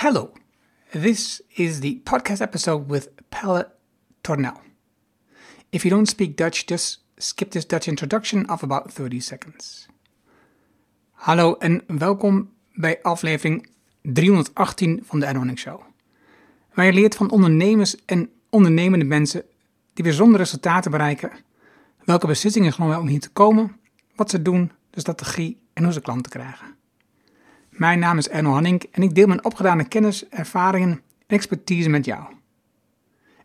Hello, this is the podcast episode with Pelle Tornel. If you don't speak Dutch, just skip this Dutch introduction of about 30 seconds. Hallo en welkom bij aflevering 318 van de Ernoning Show. Waar je leert van ondernemers en ondernemende mensen die bijzondere resultaten bereiken, welke beslissingen genomen om hier te komen, wat ze doen, de strategie en hoe ze klanten krijgen. Mijn naam is Erno Hanning en ik deel mijn opgedane kennis, ervaringen en expertise met jou.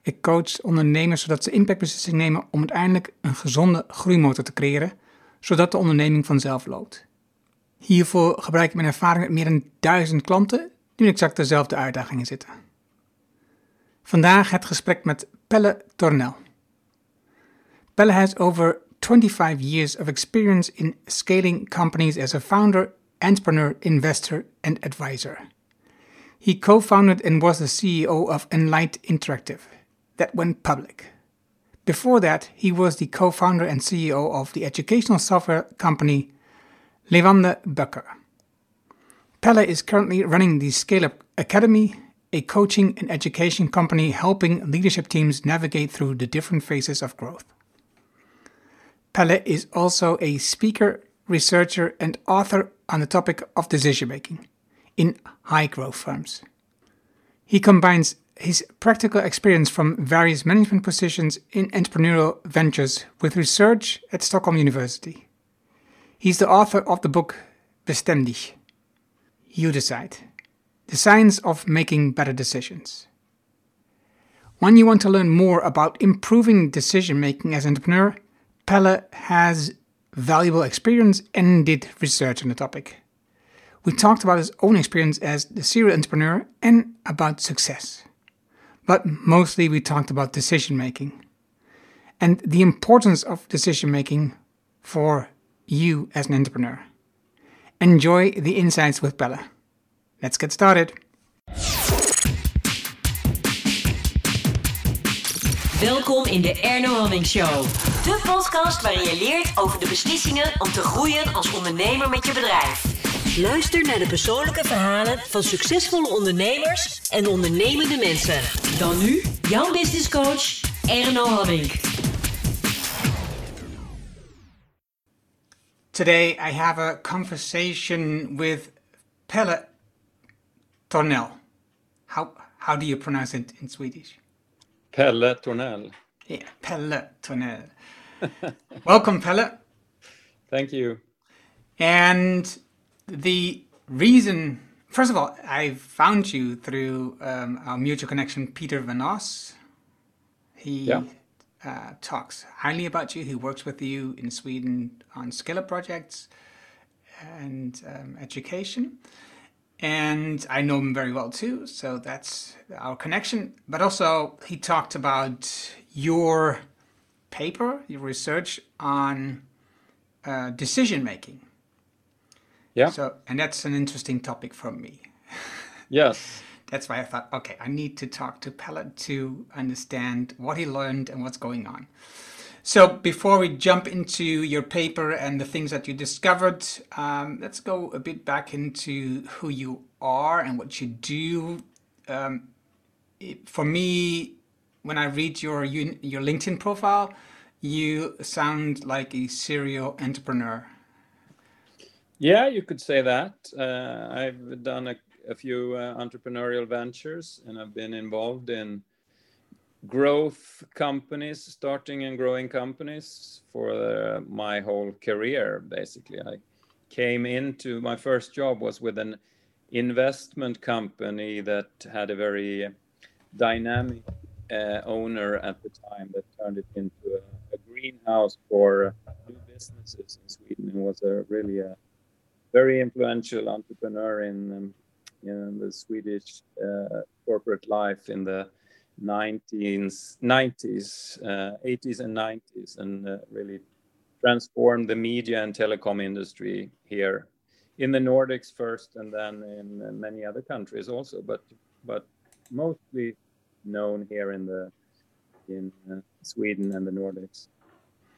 Ik coach ondernemers zodat ze impactbeslissingen nemen om uiteindelijk een gezonde groeimotor te creëren, zodat de onderneming vanzelf loopt. Hiervoor gebruik ik mijn ervaring met meer dan duizend klanten die met exact dezelfde uitdagingen zitten. Vandaag het gesprek met Pelle Tornel. Pelle has over 25 years of experience in scaling companies as a founder entrepreneur, investor, and advisor. He co founded and was the CEO of Enlight Interactive, that went public. Before that, he was the co founder and CEO of the educational software company Levande Böcker. Pelle is currently running the Scale Up Academy, a coaching and education company helping leadership teams navigate through the different phases of growth. Pelle is also a speaker, researcher, and author on the topic of decision making in high growth firms. He combines his practical experience from various management positions in entrepreneurial ventures with research at Stockholm University. He's the author of the book Bestäm Dig. You decide. The science of making better decisions. When you want to learn more about improving decision making as an entrepreneur, Pelle has valuable experience and did research on the topic. We talked about his own experience as the serial entrepreneur and about success. But mostly we talked about decision making and the importance of decision making for you as an entrepreneur. Enjoy the insights with Bella. Let's get started. Welkom in de Erno Hamming Show. De podcast waarin je leert over de beslissingen om te groeien als ondernemer met je bedrijf. Luister naar de persoonlijke verhalen van succesvolle ondernemers en ondernemende mensen. Dan nu jouw business coach Erno Hamming. Today I have a conversation with Pelle Tornell. How, how do you pronounce it in Swedish? Pelle Tornell. Yeah, Pelle Tornell. Welcome, Pelle. Thank you. And the reason, first of all, I found you through um, our mutual connection, Peter Van Os. He Yeah. uh, talks highly about you. He works with you in Sweden on scale up projects and um, education. And I know him very well too, so that's our connection. But also, he talked about your paper, your research on uh, decision making. Yeah. So, and that's an interesting topic for me. Yes. That's why I thought, okay, I need to talk to Pellet to understand what he learned and what's going on. So, before we jump into your paper and the things that you discovered, um, let's go a bit back into who you are and what you do. Um, it- for me, when I read your your LinkedIn profile, you sound like a serial entrepreneur. Yeah, you could say that. Uh, I've done a, a few uh, entrepreneurial ventures and I've been involved in growth companies, starting and growing companies for uh, my whole career, basically. I came into my first job was with an investment company that had a very dynamic uh, owner at the time that turned it into a, a greenhouse for new businesses in Sweden. And was a really a very influential entrepreneur in, um, in the Swedish uh, corporate life in the 19s, 90s, uh, 80s, and 90s, and uh, really transformed the media and telecom industry here in the Nordics first, and then in uh, many other countries also, but but mostly known here in the in uh, Sweden and the Nordics.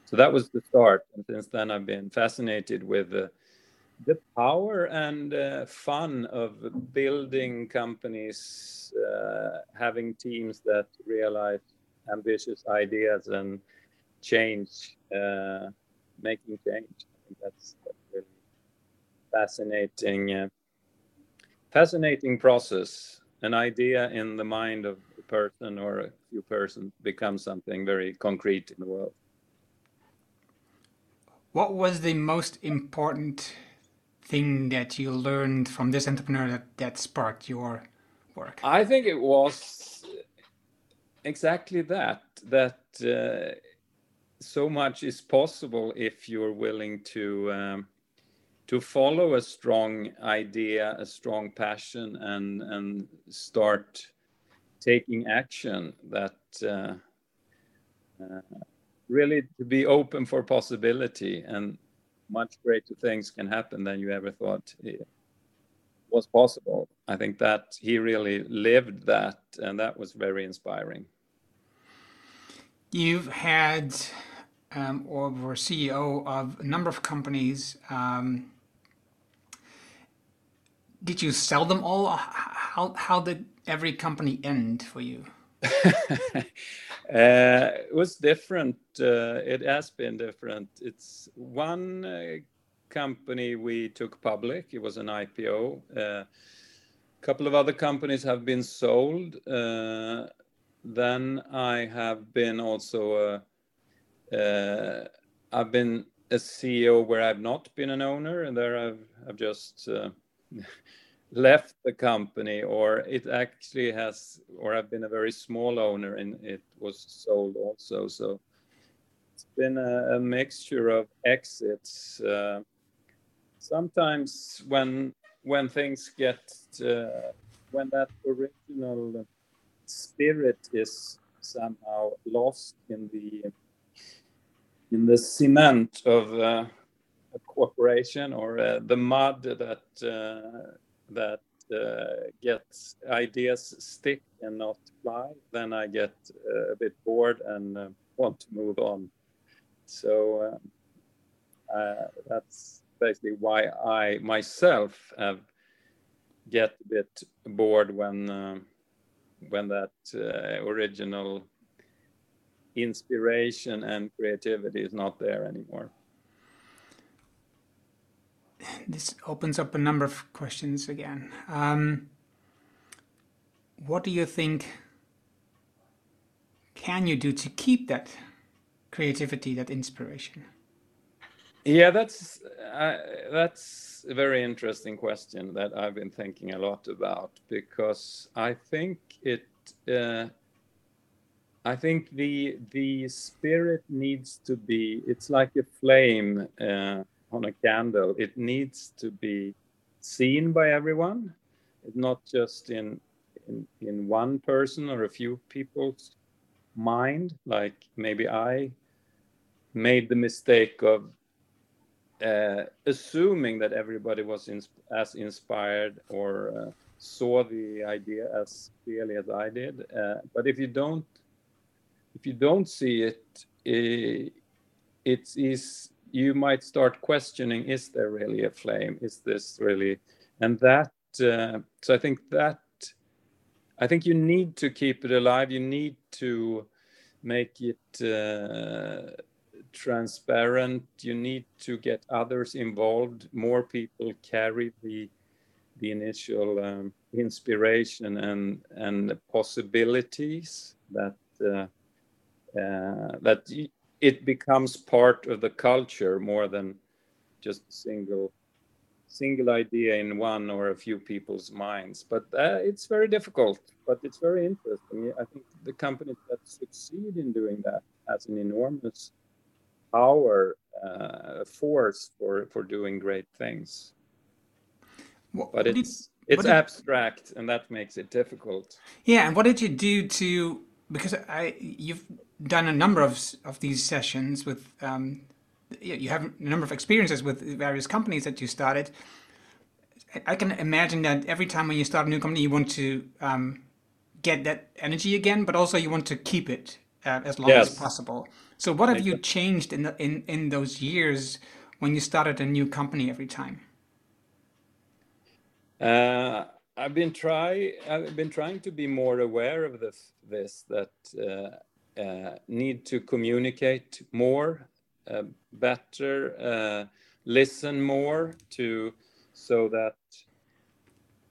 So that was the start, and since then I've been fascinated with uh, the power and uh, fun of building companies, uh, having teams that realize ambitious ideas and change, uh, making change. I think that's, that's really fascinating, uh, fascinating process. An idea in the mind of a person or a few persons becomes something very concrete in the world. What was the most important thing that you learned from this entrepreneur that, that sparked your work? I think it was exactly that, that uh, so much is possible if you're willing to um, to follow a strong idea, a strong passion, and and start taking action. That uh, uh, really to be open for possibility and much greater things can happen than you ever thought was possible. I think that he really lived that, and that was very inspiring. You've had um, or were CEO of a number of companies. Um, did you sell them all? How how did every company end for you? Uh, it was different. Uh, it has been different. It's one uh, company we took public. It was an IPO. A couple of other companies have been sold. Then I have been also I've been a CEO where I've not been an owner, and there I've just left the company or it actually has or i've been a very small owner and it was sold also. So it's been a, a mixture of exits uh, sometimes when when things get uh, when that original spirit is somehow lost in the in the cement of uh, corporation or uh, the mud that uh, that uh, gets ideas stick and not fly, then I get uh, a bit bored and want to move on. So um, that's basically why I myself have get a bit bored when uh, when that uh, original inspiration and creativity is not there anymore this opens up a number of questions again. Um, what do you think can you do to keep that creativity, that inspiration? Yeah, that's uh, that's a very interesting question that I've been thinking a lot about because I think it. Uh, I think the the spirit needs to be. It's like a flame. Uh, on a candle, it needs to be seen by everyone, not just in in, in one person or a few people's mind. Like maybe I made the mistake of uh, assuming that everybody was in, as inspired or uh, saw the idea as clearly as I did. Uh, but if you don't, if you don't see it, it it's is you might start questioning is there really a flame? Is this really and that uh, so i think that i think you need to keep it alive. You need to make it uh, transparent. You need to get others involved. More people carry the the initial um, inspiration and and possibilities that uh, uh, that it becomes part of the culture more than just a single single idea in one or a few people's minds. But uh, it's very difficult but it's very interesting. I think the companies that succeed in doing that has an enormous power uh, force for for doing great things. What, but it's did, it's abstract did, and that makes it difficult. Yeah and what did you do to because I you've done a number of of these sessions with um, you have a number of experiences with various companies that you started. I can imagine that every time when you start a new company, you want to um, get that energy again, but also you want to keep it uh, as long yes. as possible. So, what have you changed in the, in in those years when you started a new company every time? Uh, I've been try I've been trying to be more aware of this this that uh, uh, need to communicate more, uh, better, uh, listen more to so that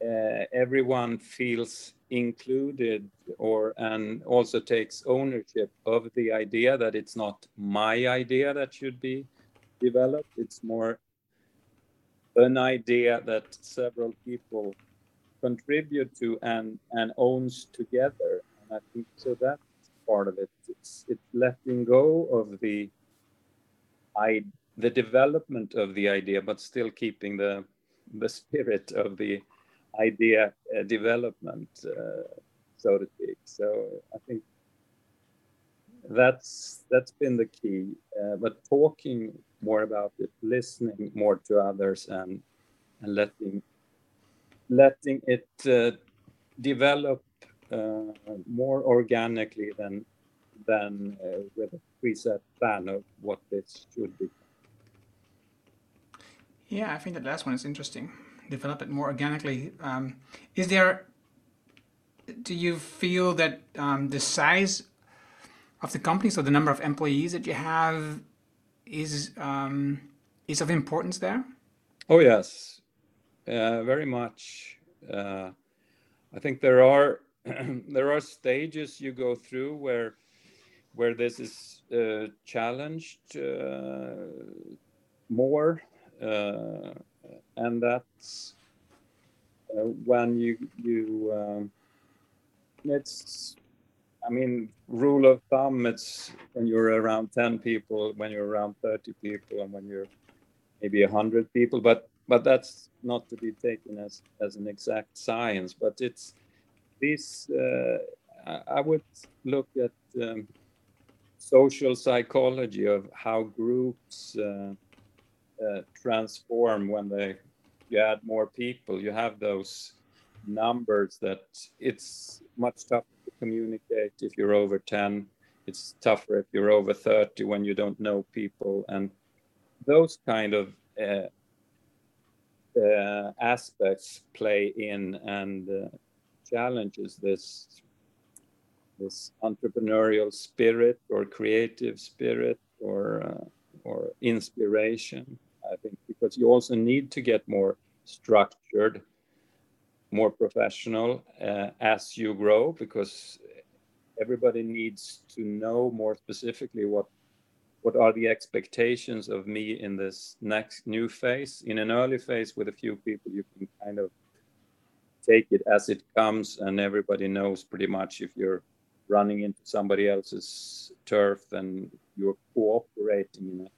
uh, everyone feels included or and also takes ownership of the idea that it's not my idea that should be developed. It's more an idea that several people contribute to and and owns together. And i think so that's part of it it's it's letting go of the i the development of the idea but still keeping the the spirit of the idea uh, development uh, so to speak. So i think that's that's been the key uh, but talking more about it, listening more to others, and and letting letting it uh, develop uh, more organically than than uh, with a preset plan of what this should be. Yeah, I think that last one is interesting. Develop it more organically. Um, is there? Do you feel that um, the size of the company, so the number of employees that you have, is um, is of importance there? Oh yes, very much. Uh, I think there are there are stages you go through where where this is uh, challenged uh, more, uh, and that's uh, when you you um, it's I mean, rule of thumb, it's when you're around 10 people, when you're around 30 people, and when you're maybe 100 people. But but that's not to be taken as as an exact science. But it's this. Uh, I would look at um, social psychology of how groups uh, uh, transform when they you add more people. You have those numbers that it's much tougher to communicate if you're over 10 it's tougher if you're over 30 when you don't know people and those kind of uh, uh, aspects play in and uh, challenges this this entrepreneurial spirit or creative spirit or uh, or inspiration i think because you also need to get more structured more professional uh, as you grow because everybody needs to know more specifically what what are the expectations of me in this next new phase? In an early phase with a few people you can kind of take it as it comes and everybody knows pretty much if you're running into somebody else's turf and you're cooperating in a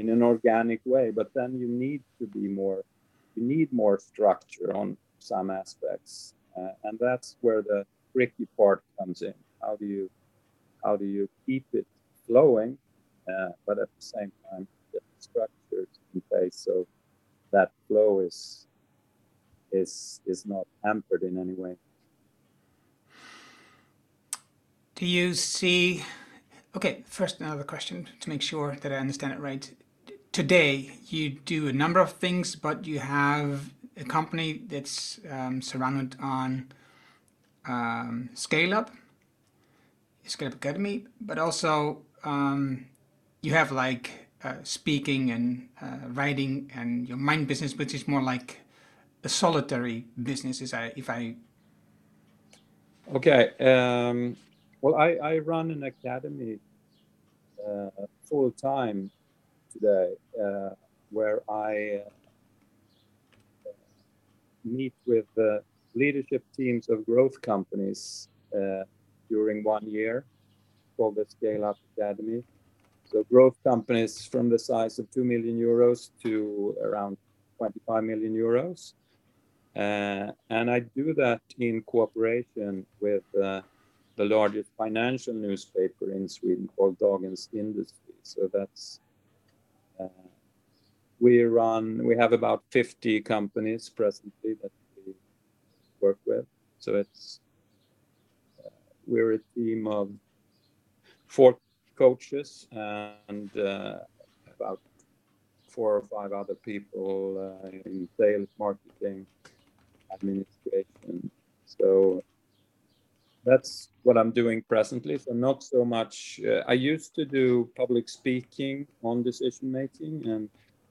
in an organic way. But then you need to be more you need more structure on some aspects, uh, and that's where the tricky part comes in. How do you how do you keep it flowing, uh, but at the same time the structures in place so that flow is is is not hampered in any way. Do you see? Okay, first another question to make sure that I understand it right. Today, you do a number of things, but you have a company that's um, surrounded on um, Scale Up, Scale Up Academy, but also um, you have like uh, speaking and uh, writing and your mind business, which is more like a solitary business. Is I if I okay. Um, well, I, I run an academy uh, full time today, uh, where I uh, meet with the leadership teams of growth companies uh, during one year called the Scale Up Academy. So growth companies from the size of 2 million euros to around 25 million euros. Uh, and I do that in cooperation with uh, the largest financial newspaper in Sweden called Dagens Industri. So that's uh, we run, we have about 50 companies presently that we work with. So it's, we're a team of four coaches and uh, about four or five other people uh, in sales, marketing, administration. So that's what I'm doing presently. So not so much. Uh, I used to do public speaking on decision making and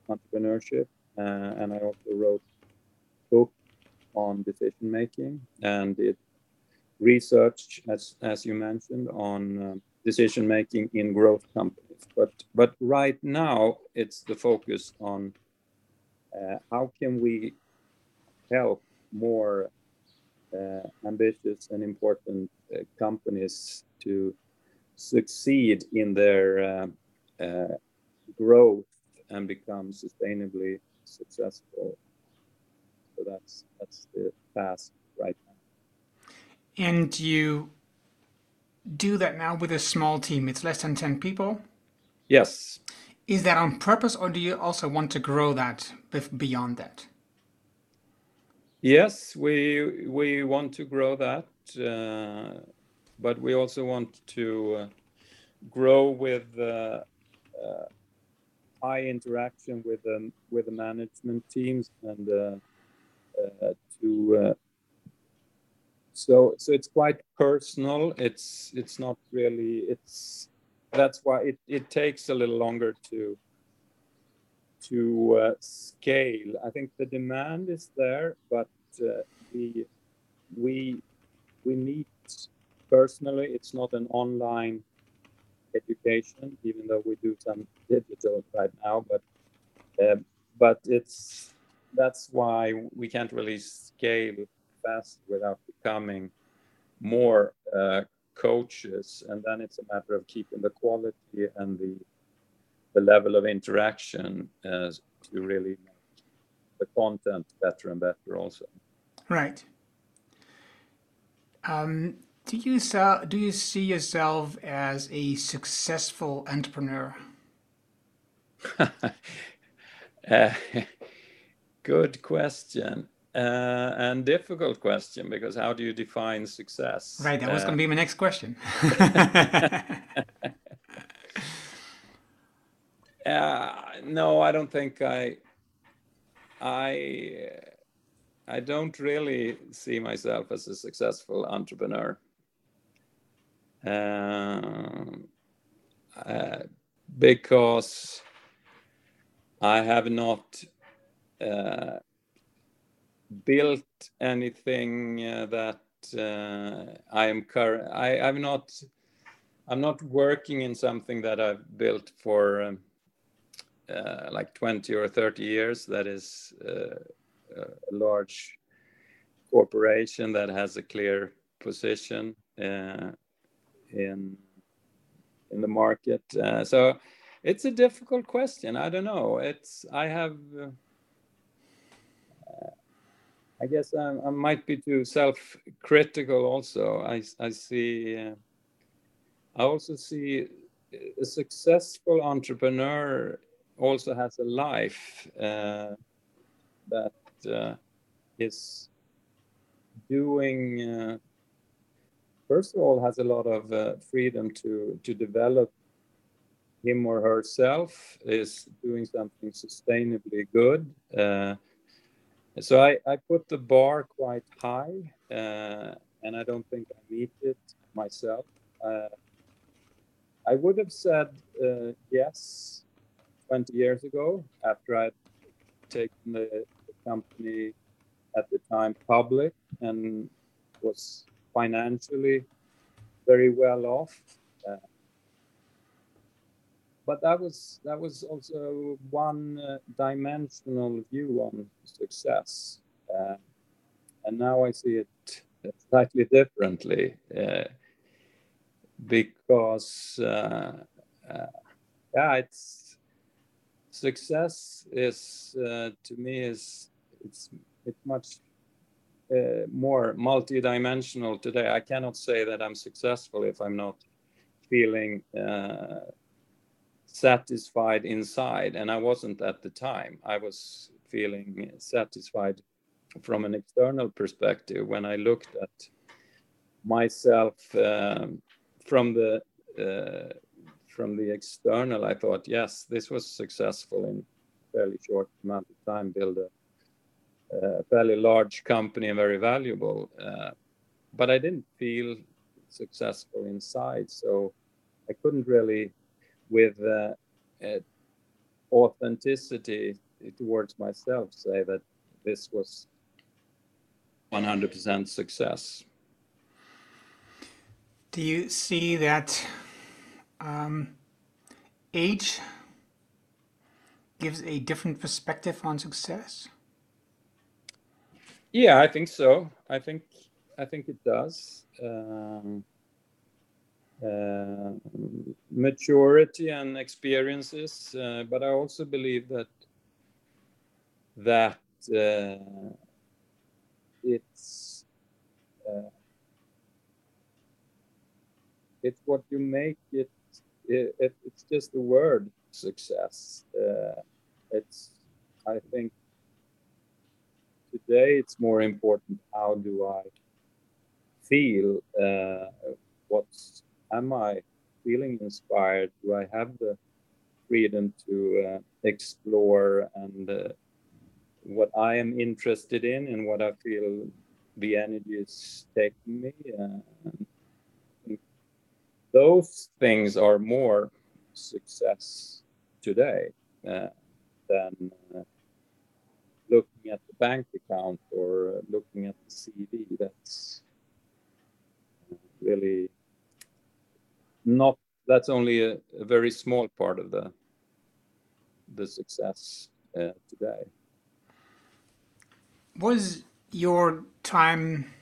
entrepreneurship, uh, and I also wrote a book on decision making and did research, as as you mentioned, on um, decision making in growth companies. But but right now it's the focus on uh, how can we help more uh, ambitious and important uh, companies to succeed in their uh, growth and become sustainably successful. So that's that's the task right now. And you do that now with a small team. It's less than 10 people. Yes. Is that on purpose or do you also want to grow that beyond that? Yes, we we want to grow that, uh, but we also want to uh, grow with uh, uh high interaction with the with the management teams and uh, uh, to so so it's quite personal. It's it's not really it's that's why it, it takes a little longer to to uh, scale. I think the demand is there, but uh, we we we need personally. It's not an online education, even though we do some digital right now. But uh, but it's that's why we can't really scale fast without becoming more uh, coaches, and then it's a matter of keeping the quality and the the level of interaction uh, to really make the content better and better also. Right. Um, do you sell, do you see yourself as a successful entrepreneur? uh, good question. Uh, and difficult question because how do you define success? Right, that was uh, going to be my next question. Uh, no, I don't think I. I I don't really see myself as a successful entrepreneur. Um, uh, because I have not uh, built anything uh, that uh, I am current. I I'm not. I'm not working in something that I've built for um, uh, like 20 or 30 years. That is uh, a large corporation that has a clear position uh, in in the market. Uh, so it's a difficult question. I don't know. It's I have. I guess I, I, might be too self-critical. Also, I I see. Uh, I also see a successful entrepreneur also has a life uh, that uh, is doing uh, first of all has a lot of uh, freedom to to develop him or herself is doing something sustainably good uh, so I, I put the bar quite high uh, and i don't think i meet it myself uh, i would have said yes 20 years ago after i'd taken the company at the time public and was financially very well off. But that was that was also one uh, dimensional view on success, uh, and now I see it slightly differently uh, because uh, uh, yeah, it's success is uh, to me is it's it's much more multi-dimensional today. I cannot say that I'm successful if I'm not feeling satisfied inside, and I wasn't at the time. I was feeling satisfied from an external perspective when I looked at myself um, from the uh, from the external, I thought, yes, this was successful in fairly short amount of time. Build a, a fairly large company and very valuable. Uh, but I didn't feel successful inside, so I couldn't really, with uh, authenticity towards myself, say that this was 100% success. Do you see that um, age gives a different perspective on success? Yeah, I think so. I think I think it does. Um, uh, maturity and experiences, uh, but I also believe that that uh, it's uh, it's what you make it, it, it it's just the word success. Uh, it's i think today it's more important how do i feel uh, what's am i feeling inspired do i have the freedom to uh, explore and uh, what i am interested in and what i feel the energy is taking me uh, those things are more success today uh, than uh, looking at the bank account or uh, looking at the CV. That's really not. That's only a, a, very small part of the the success uh, today. Was your time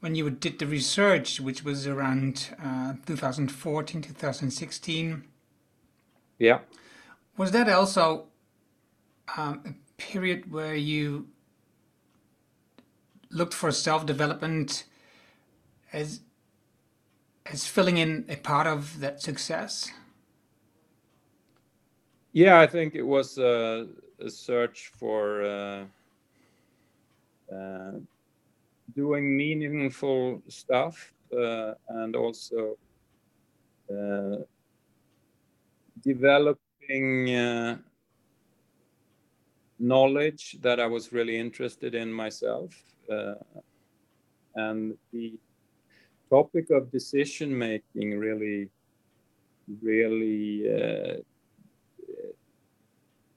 when you did the research, which was around uh, 2014, 2016. Yeah. Was that also um, a period where you looked for self-development as as filling in a part of that success? Yeah, I think it was a, a search for uh, uh, doing meaningful stuff uh, and also uh, developing uh, knowledge that I was really interested in myself. Uh, and the topic of decision making really, really uh,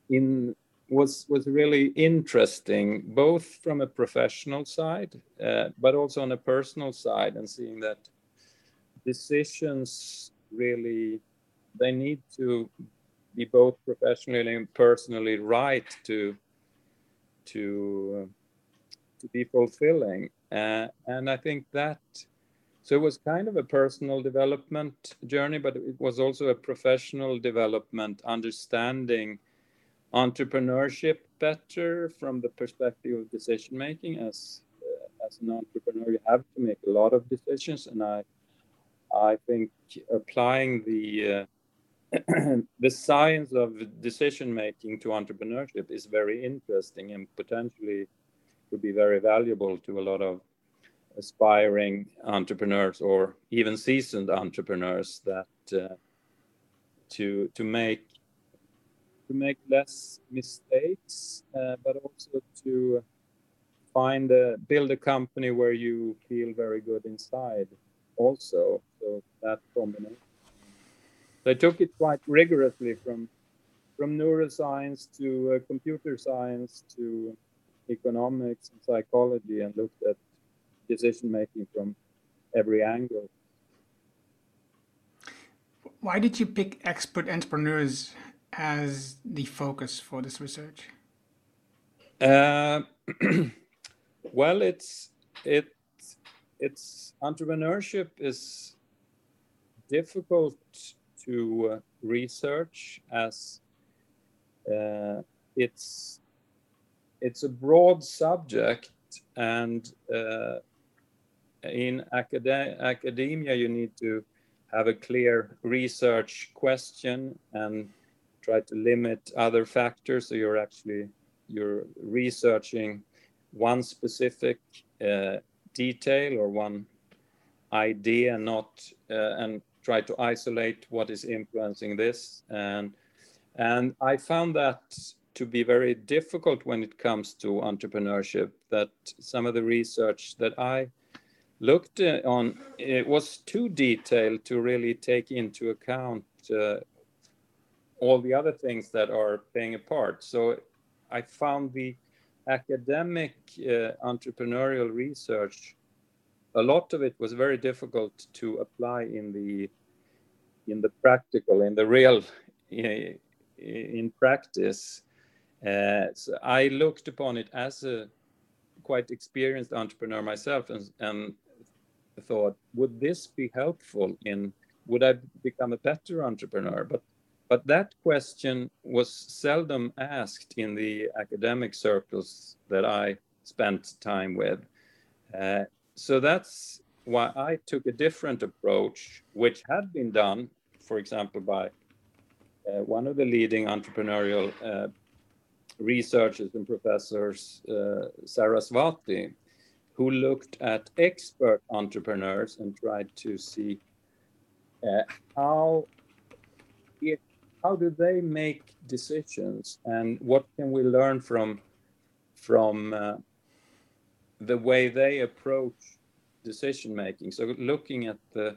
in was was really interesting, both from a professional side, uh, but also on a personal side, and seeing that decisions really they need to be both professionally and personally right to to to be fulfilling. Uh, and I think that so it was kind of a personal development journey, but it was also a professional development, understanding entrepreneurship better from the perspective of decision making as uh, as an entrepreneur you have to make a lot of decisions and i i think applying the uh, the science of decision making to entrepreneurship is very interesting and potentially could be very valuable to a lot of aspiring entrepreneurs or even seasoned entrepreneurs that uh, to to make to make less mistakes, uh, but also to find a build a company where you feel very good inside also. So that combination i took it quite rigorously from from neuroscience to uh, computer science to economics and psychology and looked at decision making from every angle why did you pick expert entrepreneurs as the focus for this research? Uh, well, it's it it's entrepreneurship is difficult to uh, research as uh, it's it's a broad subject and uh, in acad- academia you need to have a clear research question and try to limit other factors. So you're actually you're researching one specific uh, detail or one idea, not uh, and try to isolate what is influencing this. And and I found that to be very difficult when it comes to entrepreneurship. That some of the research that I looked uh, on it was too detailed to really take into account uh, all the other things that are playing a part. So I found the academic uh, entrepreneurial research a lot of it was very difficult to apply in the in the practical in the real in practice uh, so i looked upon it as a quite experienced entrepreneur myself and, and thought would this be helpful in would i become a better entrepreneur but but that question was seldom asked in the academic circles that I spent time with. Uh, so that's why I took a different approach, which had been done, for example, by uh, one of the leading entrepreneurial uh, researchers and professors, uh, Sarasvathy, who looked at expert entrepreneurs and tried to see uh, how how do they make decisions and what can we learn from from uh, the way they approach decision making? So looking at the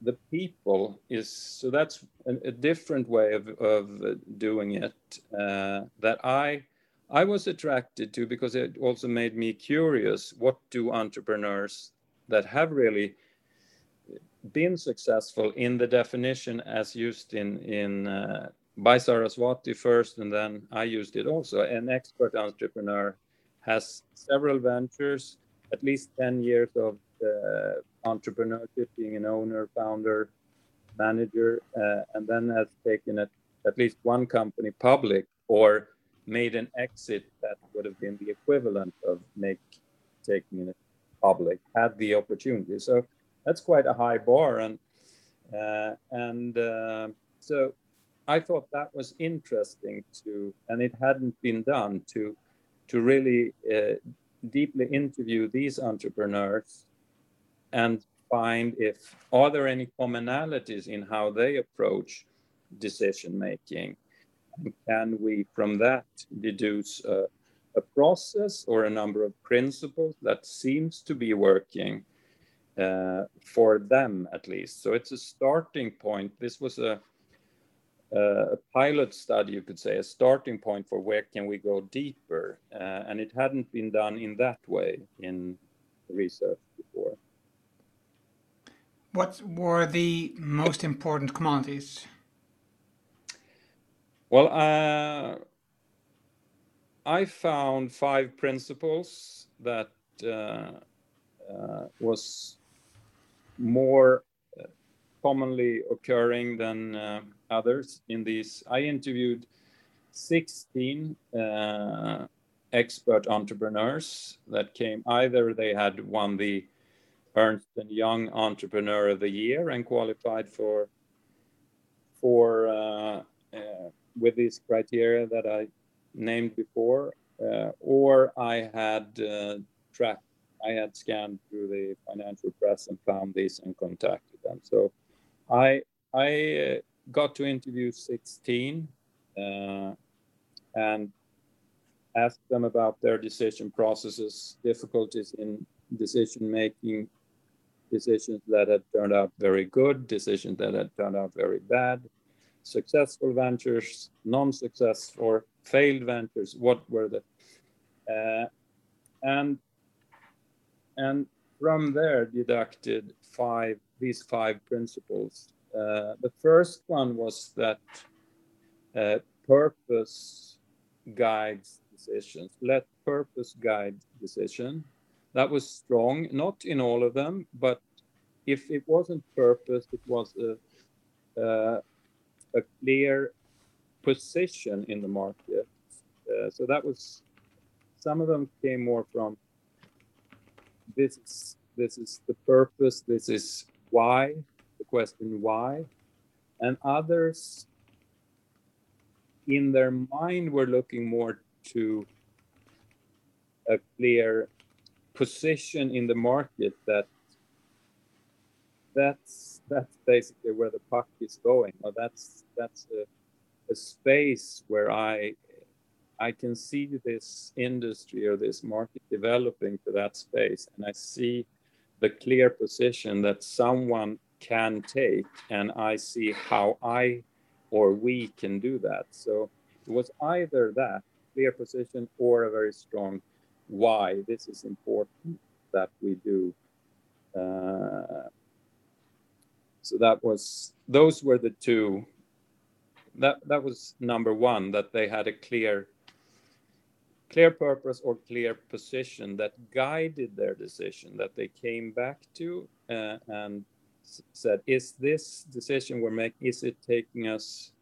the people is so that's a, a different way of, of doing it uh, that i i was attracted to because it also made me curious what do entrepreneurs that have really been successful in the definition as used in in uh, by Sarasvathy first, and then I used it also. An expert entrepreneur has several ventures, at least ten years of uh, entrepreneurship, being an owner, founder, manager, uh, and then has taken a, at least one company public or made an exit that would have been the equivalent of make taking it public had the opportunity. So that's quite a high bar and uh, and uh, so I thought that was interesting to and it hadn't been done to to really uh, deeply interview these entrepreneurs and find if are there any commonalities in how they approach decision making can we from that deduce a, a process or a number of principles that seems to be working uh, for them at least. So it's a starting point. This was a, a pilot study, you could say, a starting point for where can we go deeper. Uh, and it hadn't been done in that way in research before. What were the most important commodities? Well, uh, I found five principles that uh, uh, was more commonly occurring than uh, others in these. I interviewed 16 uh, expert entrepreneurs that came either they had won the Ernst and Young Entrepreneur of the Year and qualified for for uh, uh, with these criteria that I named before, uh, or I had tracked I had scanned through the financial press and found these and contacted them. So I I uh, got to interview 16 uh, and asked them about their decision processes, difficulties in decision making, decisions that had turned out very good, decisions that had turned out very bad, successful ventures, non-successful or failed ventures. What were the uh, and and from there deducted five these five principles. Uh, the first one was that uh, purpose guides decisions. Let purpose guide decision. That was strong, not in all of them, but if it wasn't purpose, it was a, uh, a clear position in the market. Uh, so that was some of them came more from this is this is the purpose this is why the question why and others in their mind were looking more to a clear position in the market that that's that's basically where the puck is going or that's that's a, a space where i I can see this industry or this market developing to that space, and I see the clear position that someone can take, and I see how I or we can do that. So it was either that clear position or a very strong why this is important that we do. Uh, so that was those were the two. That that was number one that they had a clear clear purpose or clear position that guided their decision that they came back to uh, and said is this decision we're making is it taking us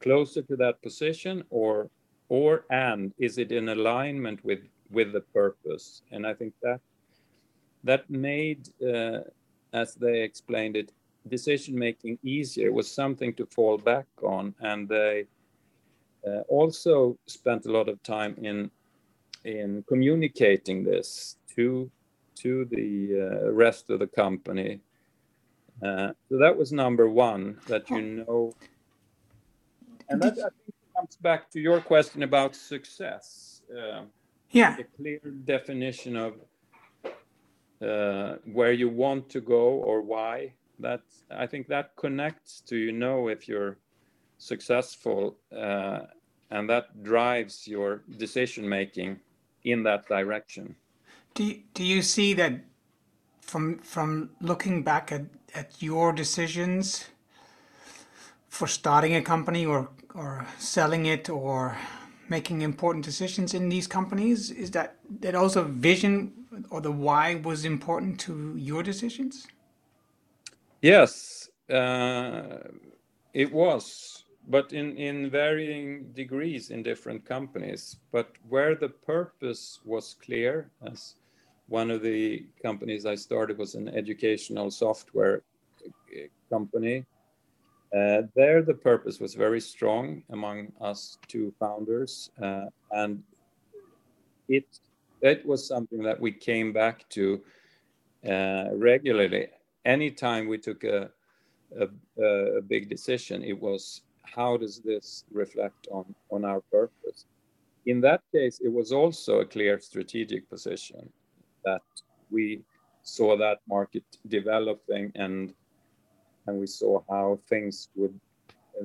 closer to that position or or and is it in alignment with with the purpose and i think that that made uh, as they explained it decision making easier was something to fall back on and they uh, also spent a lot of time in in communicating this to to the uh, rest of the company. Uh, so that was number one that you know, and that I think comes back to your question about success. Uh, yeah, a clear definition of uh, where you want to go or why. That I think that connects to you know if you're successful, uh, and that drives your decision making in that direction. Do you, do you see that from from looking back at, at your decisions for starting a company or or selling it or making important decisions in these companies is that that also vision or the why was important to your decisions yes uh, it was but in, in varying degrees in different companies. But where the purpose was clear, as one of the companies I started was an educational software company. Uh, there, the purpose was very strong among us two founders, uh, and it it was something that we came back to uh, regularly. Anytime we took a, a, a big decision, it was how does this reflect on, on our purpose? In that case, it was also a clear strategic position that we saw that market developing and and we saw how things would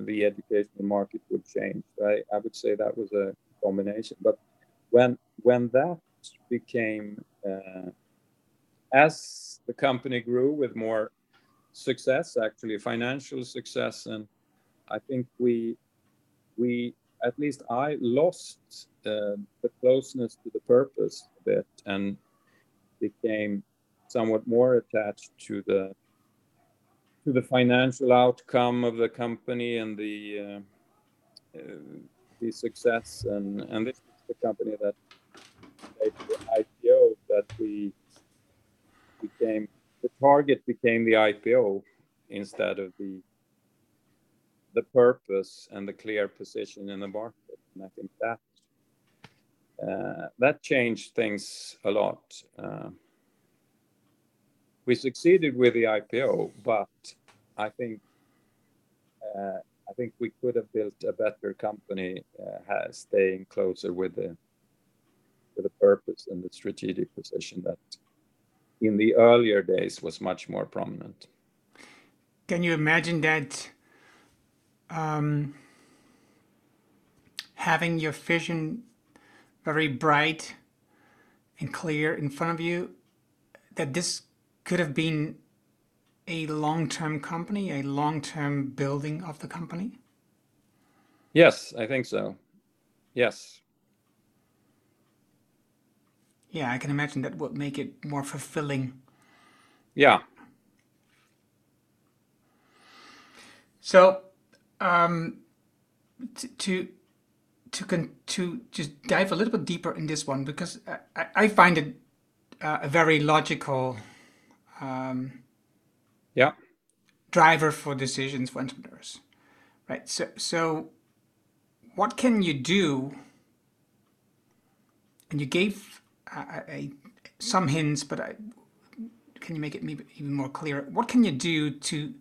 the educational market would change. I, I would say that was a combination. But when when that became uh, as the company grew with more success, actually financial success. And I think we we at least I lost uh, the closeness to the purpose a bit and became somewhat more attached to the to the financial outcome of the company and the uh, uh, the success. And and this is the company that made the IPO that we became the target became the IPO instead of the the purpose and the clear position in the market. And I think that uh, that changed things a lot. Uh, we succeeded with the IPO, but I think uh, I think we could have built a better company, uh, staying closer with the with the purpose and the strategic position that in the earlier days was much more prominent. Can you imagine that um, having your vision very bright and clear in front of you, that this could have been a long term company, a long term building of the company? Yes, I think so. Yes. Yeah, I can imagine that would make it more fulfilling. Yeah. So, um, to to con- to just dive a little bit deeper in this one because I, I find it uh, a very logical um, yeah driver for decisions for entrepreneurs right so so what can you do and you gave uh, a, some hints but I, can you make it maybe even more clear what can you do to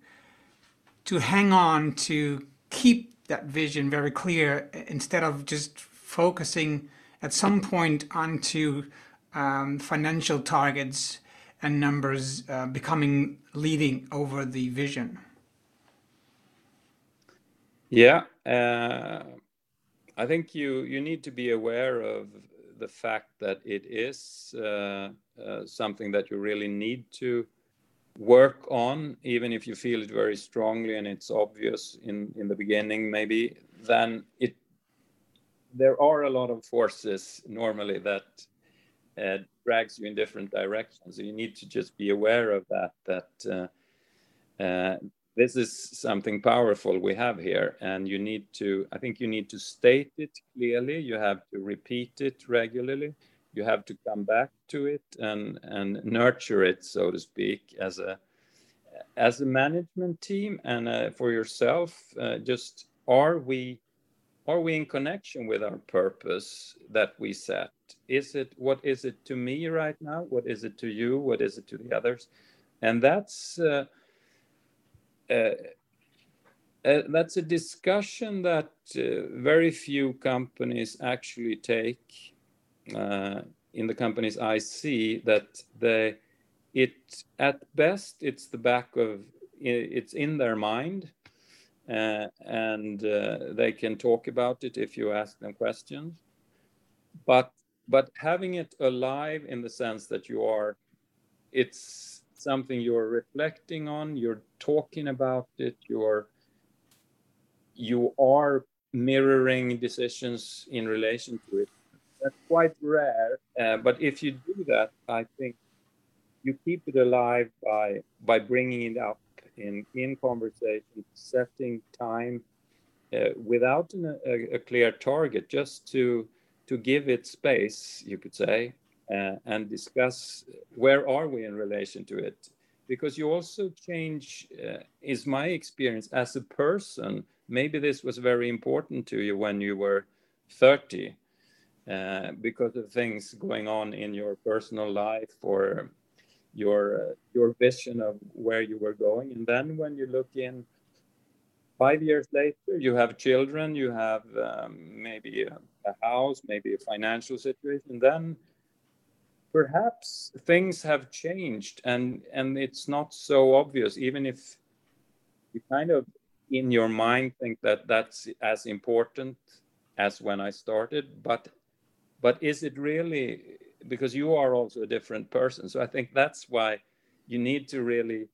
to hang on to keep that vision very clear instead of just focusing at some point onto um, financial targets and numbers uh, becoming leading over the vision? Yeah, uh, I think you you need to be aware of the fact that it is uh, uh, something that you really need to work on, even if you feel it very strongly and it's obvious in in the beginning, maybe. Then it there are a lot of forces normally that uh, drags you in different directions. So you need to just be aware of that. That uh, uh, this is something powerful we have here, and you need to. I think you need to state it clearly. You have to repeat it regularly. You have to come back to it and and nurture it, so to speak, as a as a management team and uh, for yourself. Uh, just are we are we in connection with our purpose that we set is it what is it to me right now what is it to you what is it to the others and that's uh, uh, uh, that's a discussion that uh, very few companies actually take uh, in the companies i see that they it at best it's the back of it's in their mind uh, and uh, they can talk about it if you ask them questions. But but having it alive in the sense that you are, it's something you're reflecting on, you're talking about it, you're you are mirroring decisions in relation to it. That's quite rare, uh, but if you do that, I think you keep it alive by by bringing it up in in conversation, setting time uh, without an, a, a, clear target, just to to give it space, you could say, and discuss where are we in relation to it. Because you also change, uh, is my experience as a person. Maybe this was very important to you when you were 30, uh, because of things going on in your personal life or your uh, your vision of where you were going and then when you look in five years later you have children you have um, maybe a, a, house maybe a financial situation then perhaps things have changed and and it's not so obvious even if you kind of in your mind think that that's as important as when i started but but is it really because you are also a different person. So I think that's why you need to really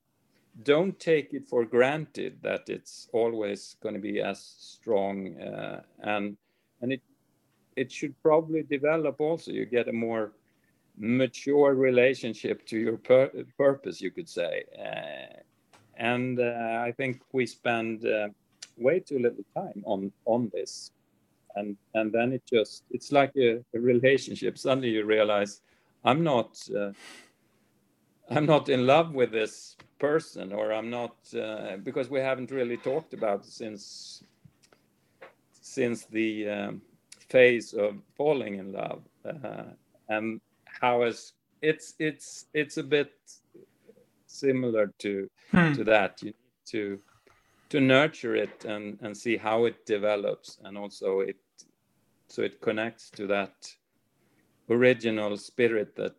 don't take it for granted that it's always going to be as strong uh, and and it it should probably develop also you get a more mature relationship to your pur purpose you could say. Uh, and uh, i think we spend uh, way too little time on on this. And and then it just it's like a, a relationship. Suddenly you realize i'm not uh, i'm not in love with this person or i'm not uh, because we haven't really talked about since since the um, phase of falling in love. Uh, and how is it's it's it's a bit similar to hmm. to that. You need to to nurture it and and see how it develops and also it so it connects to that original spirit that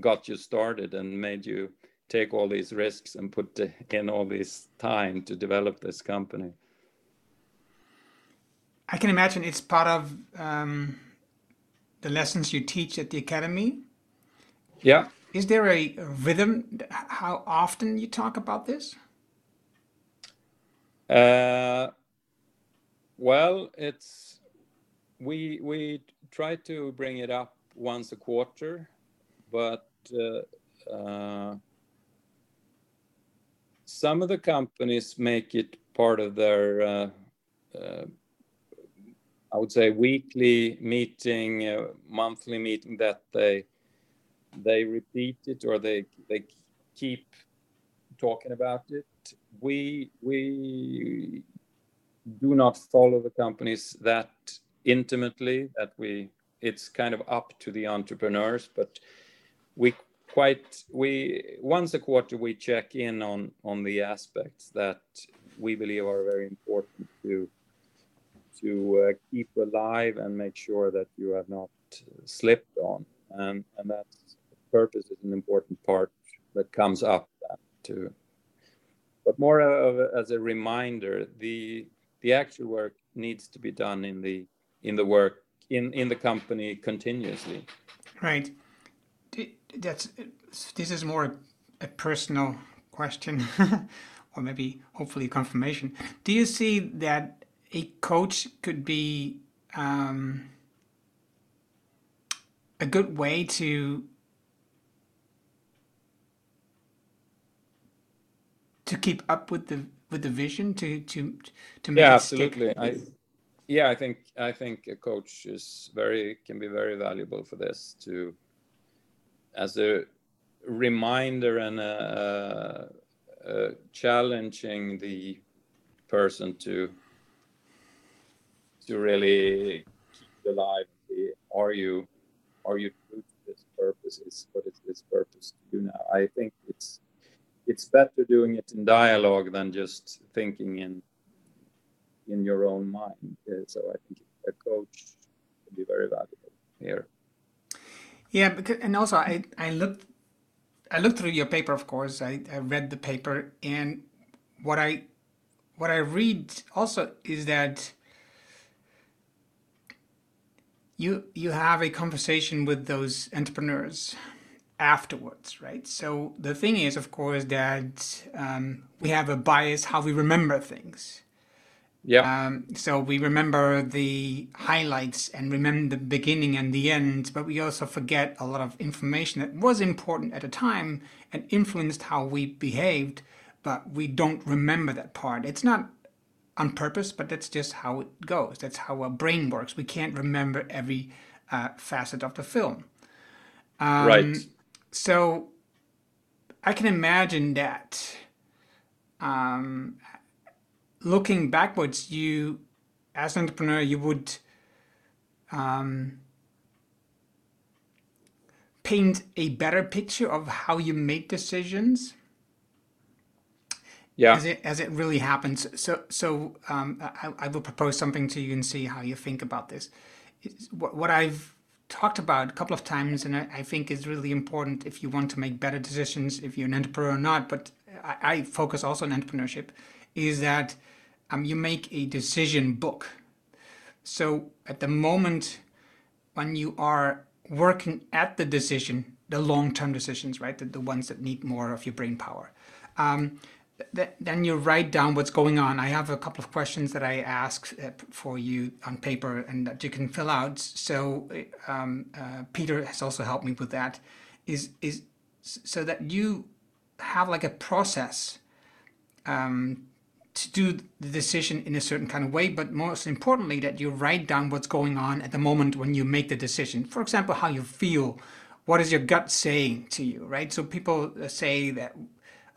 got you started and made you take all these risks and put in all this time to develop this company. I can imagine it's part of um, the lessons you teach at the academy yeah. Is there a rhythm? How often you talk about this? Uh, well it's we we try to bring it up once a quarter, but uh, uh, some of the companies make it part of their, uh, uh I would say, weekly meeting, uh, monthly meeting that they they repeat it or they they keep talking about it. We we do not follow the companies that intimately that we it's kind of up to the entrepreneurs but we quite we once a quarter we check in on on the aspects that we believe are very important to to uh, keep alive and make sure that you have not slipped on. And, and that purpose is an important part that comes up too. But more of a, as a reminder, the the actual work needs to be done in the in the work in in the company continuously. Right. That's this is more a personal question, or maybe hopefully confirmation. Do you see that a coach could be um, a good way to to keep up with the with the vision to to to make yeah it absolutely. Stick? i yeah i think i think a coach is very can be very valuable for this to as a reminder and a, a, a challenging the person to to really keep alive the are you are you true to this purpose? Is what is this purpose to do now? I think it's it's better doing it in dialogue than just thinking in in your own mind. Uh, so i think a coach can be very valuable here. Yeah, because and also I I looked I looked through your paper, of course. I, I read the paper, and what I what I read also is that you you have a conversation with those entrepreneurs afterwards, right? So the thing is, of course, that um, we have a bias how we remember things. yeah Um, so we remember the highlights and remember the beginning and the end, but we also forget a lot of information that was important at the time and influenced how we behaved, but we don't remember that part. It's not on purpose, but that's just how it goes. That's how our brain works. We can't remember every uh, facet of the film. right So I can imagine that um, looking backwards, you, as an entrepreneur, you would um, paint a better picture of how you make decisions yeah as it as it really happens. So so um, I, I will propose something to you and see how you think about this. It's what, what I've talked about a couple of times, and I, I think is really important if you want to make better decisions, if you're an entrepreneur or not. But I, I focus also on entrepreneurship, is that um, you make a decision book. So at the moment when you are working at the decision, the long-term decisions, right, the, the ones that need more of your brain power, um, th- then you write down what's going on. I have a couple of questions that I ask uh, for you on paper and that you can fill out. So um, uh, Peter has also helped me with that. Is is so that you have like a process um, to do the decision in a certain kind of way, but most importantly, that you write down what's going on at the moment when you make the decision. For example, how you feel, what is your gut saying to you, right? So people uh, say that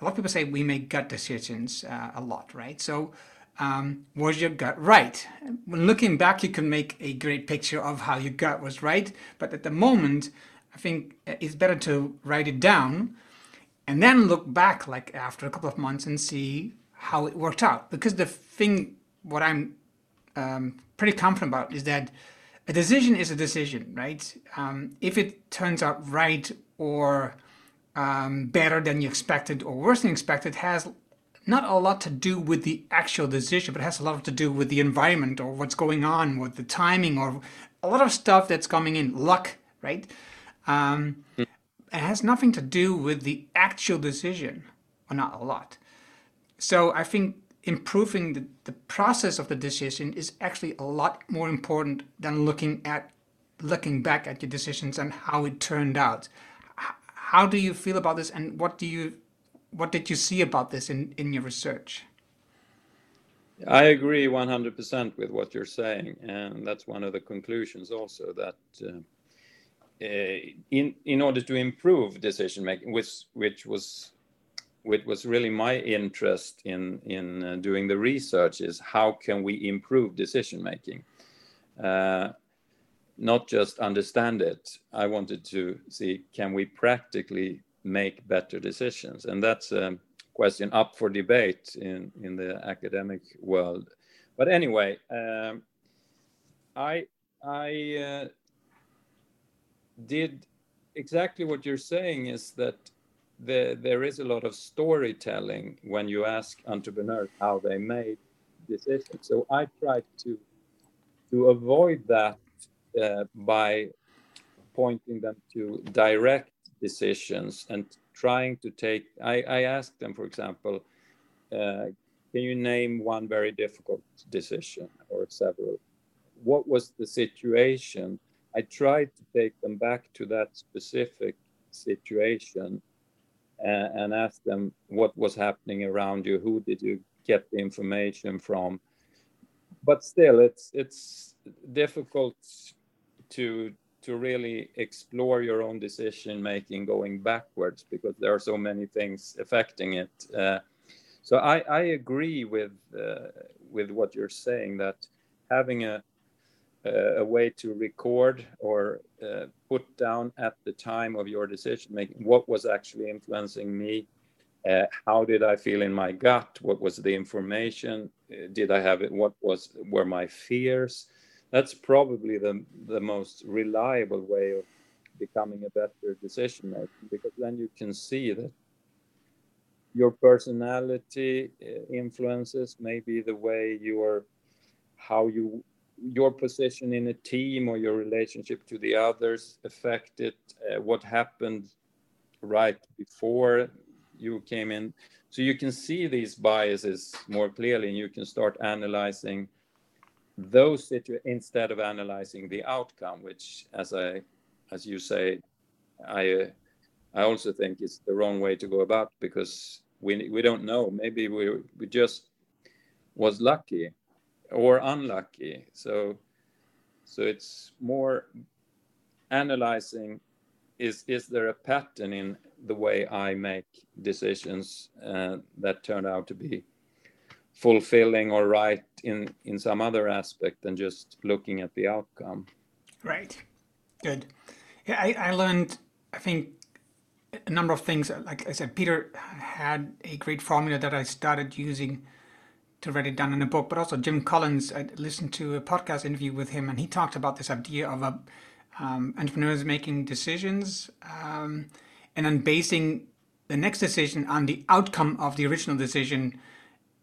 a lot of people say we make gut decisions uh, a lot, right? So um, was your gut right? When looking back, you can make a great picture of how your gut was right, but at the moment, I think uh, it's better to write it down and then look back like after a couple of months and see how it worked out because the thing what i'm um, pretty confident about is that a decision is a decision right um, if it turns out right or um, better than you expected or worse than expected has not a lot to do with the actual decision but has a lot to do with the environment or what's going on with the timing or a lot of stuff that's coming in. Luck right? Um, it has nothing to do with the actual decision or not a lot. So I think improving the, the process of the decision is actually a lot more important than looking at looking back at your decisions and how it turned out. How do you feel about this and what do you what did you see about this in, in your research? I agree 100% with what you're saying, and that's one of the conclusions also that uh, uh, in in order to improve decision making, which which was which was really my interest in in uh, doing the research, is how can we improve decision making, uh, not just understand it. I wanted to see can we practically make better decisions, and that's a question up for debate in in the academic world. But anyway. Um, I I uh, did exactly what you're saying is that the, there is a lot of storytelling when you ask entrepreneurs how they made decisions. So I tried to to avoid that uh, by pointing them to direct decisions and trying to take. I, I asked them, for example, uh, can you name one very difficult decision or several? What was the situation? I tried to take them back to that specific situation and, and ask them what was happening around you. Who did you get the information from? But still, it's it's difficult to to really explore your own decision making going backwards because there are so many things affecting it. Uh, so I, I agree with uh, with what you're saying that having a a way to record or uh, put down at the time of your decision making what was actually influencing me uh, how did i feel in my gut? What was the information? Uh, did i have it? What was were my fears that's probably the the most reliable way of becoming a better decision maker because then you can see that your personality uh, influences maybe the way you're how you your position in a team or your relationship to the others affected uh, what happened right before you came in. So you can see these biases more clearly and you can start analyzing those situ- instead of analyzing the outcome which as i as you say i uh, i also think is the wrong way to go about because we we don't know maybe we we just was lucky or unlucky. So so it's more analyzing is is there a pattern in the way I make decisions uh, that turn out to be fulfilling or right in in some other aspect than just looking at the outcome. Right. Good. Yeah, I, I learned I think a number of things. Like I said, Peter had a great formula that I started using to write it down in a book, but also Jim Collins. I listened to a podcast interview with him, and he talked about this idea of a, um, entrepreneurs making decisions um, and then basing the next decision on the outcome of the original decision,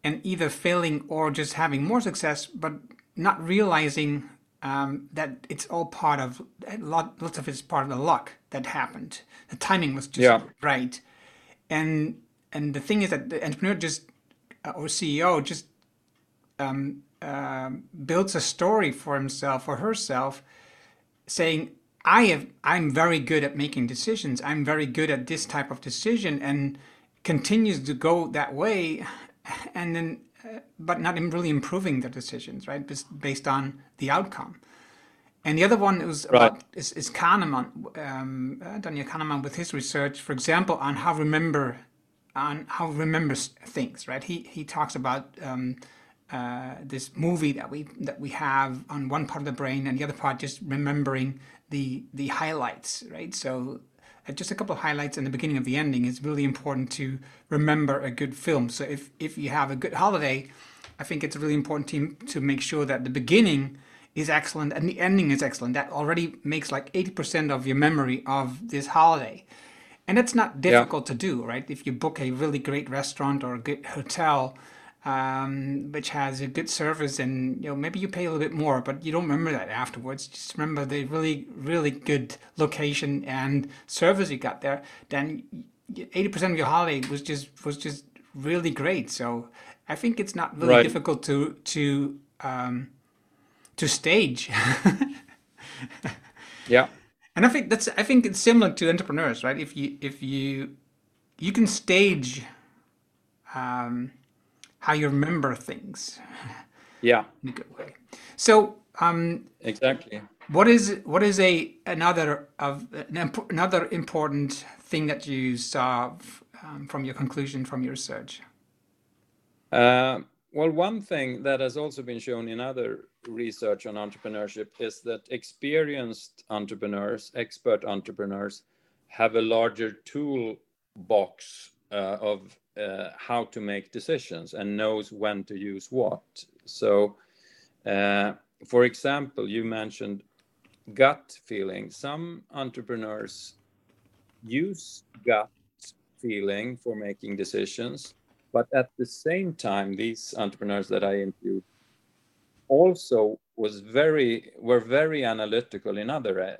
and either failing or just having more success, but not realizing um, that it's all part of lot, lots of it's part of the luck that happened. The timing was just yeah. right, and and the thing is that the entrepreneur just uh, or CEO just um, uh, builds a story for himself or herself, saying, "I have, I'm very good at making decisions. I'm very good at this type of decision," and continues to go that way, and then, uh, but not really improving the decisions, right? Based on the outcome. And the other one was right. about, is, is Kahneman, um, uh, Daniel Kahneman, with his research, for example, on how remember on how remembers things, right? He he talks about um, uh, this movie that we that we have on one part of the brain, and the other part just remembering the the highlights, right? So Uh, just a couple of highlights in the beginning of the ending is really important to remember a good film. So if if you have a good holiday, I think it's really important to to make sure that the beginning is excellent and the ending is excellent. That already makes like 80% of your memory of this holiday. And it's not difficult yeah. to do, right? If you book a really great restaurant or a good hotel, um, which has a good service, and you know maybe you pay a little bit more, but you don't remember that afterwards. Just remember the really, really good location and service you got there. Then eighty percent of your holiday was just was just really great. So I think it's not really right. difficult to to um, to stage. yeah and I think that's I think it's similar to entrepreneurs, right? If you if you you can stage um, how you remember things, yeah, in a good way. So um, exactly, what is what is a another of another important thing that you saw um, from your conclusion from your research? Uh, well, one thing that has also been shown in other research on entrepreneurship is that experienced entrepreneurs, expert entrepreneurs, have a larger toolbox uh, of uh, how to make decisions and knows when to use what. So, uh, for example, you mentioned gut feeling. Some entrepreneurs use gut feeling for making decisions, but at the same time, these entrepreneurs that I interviewed also was very were very analytical in other uh,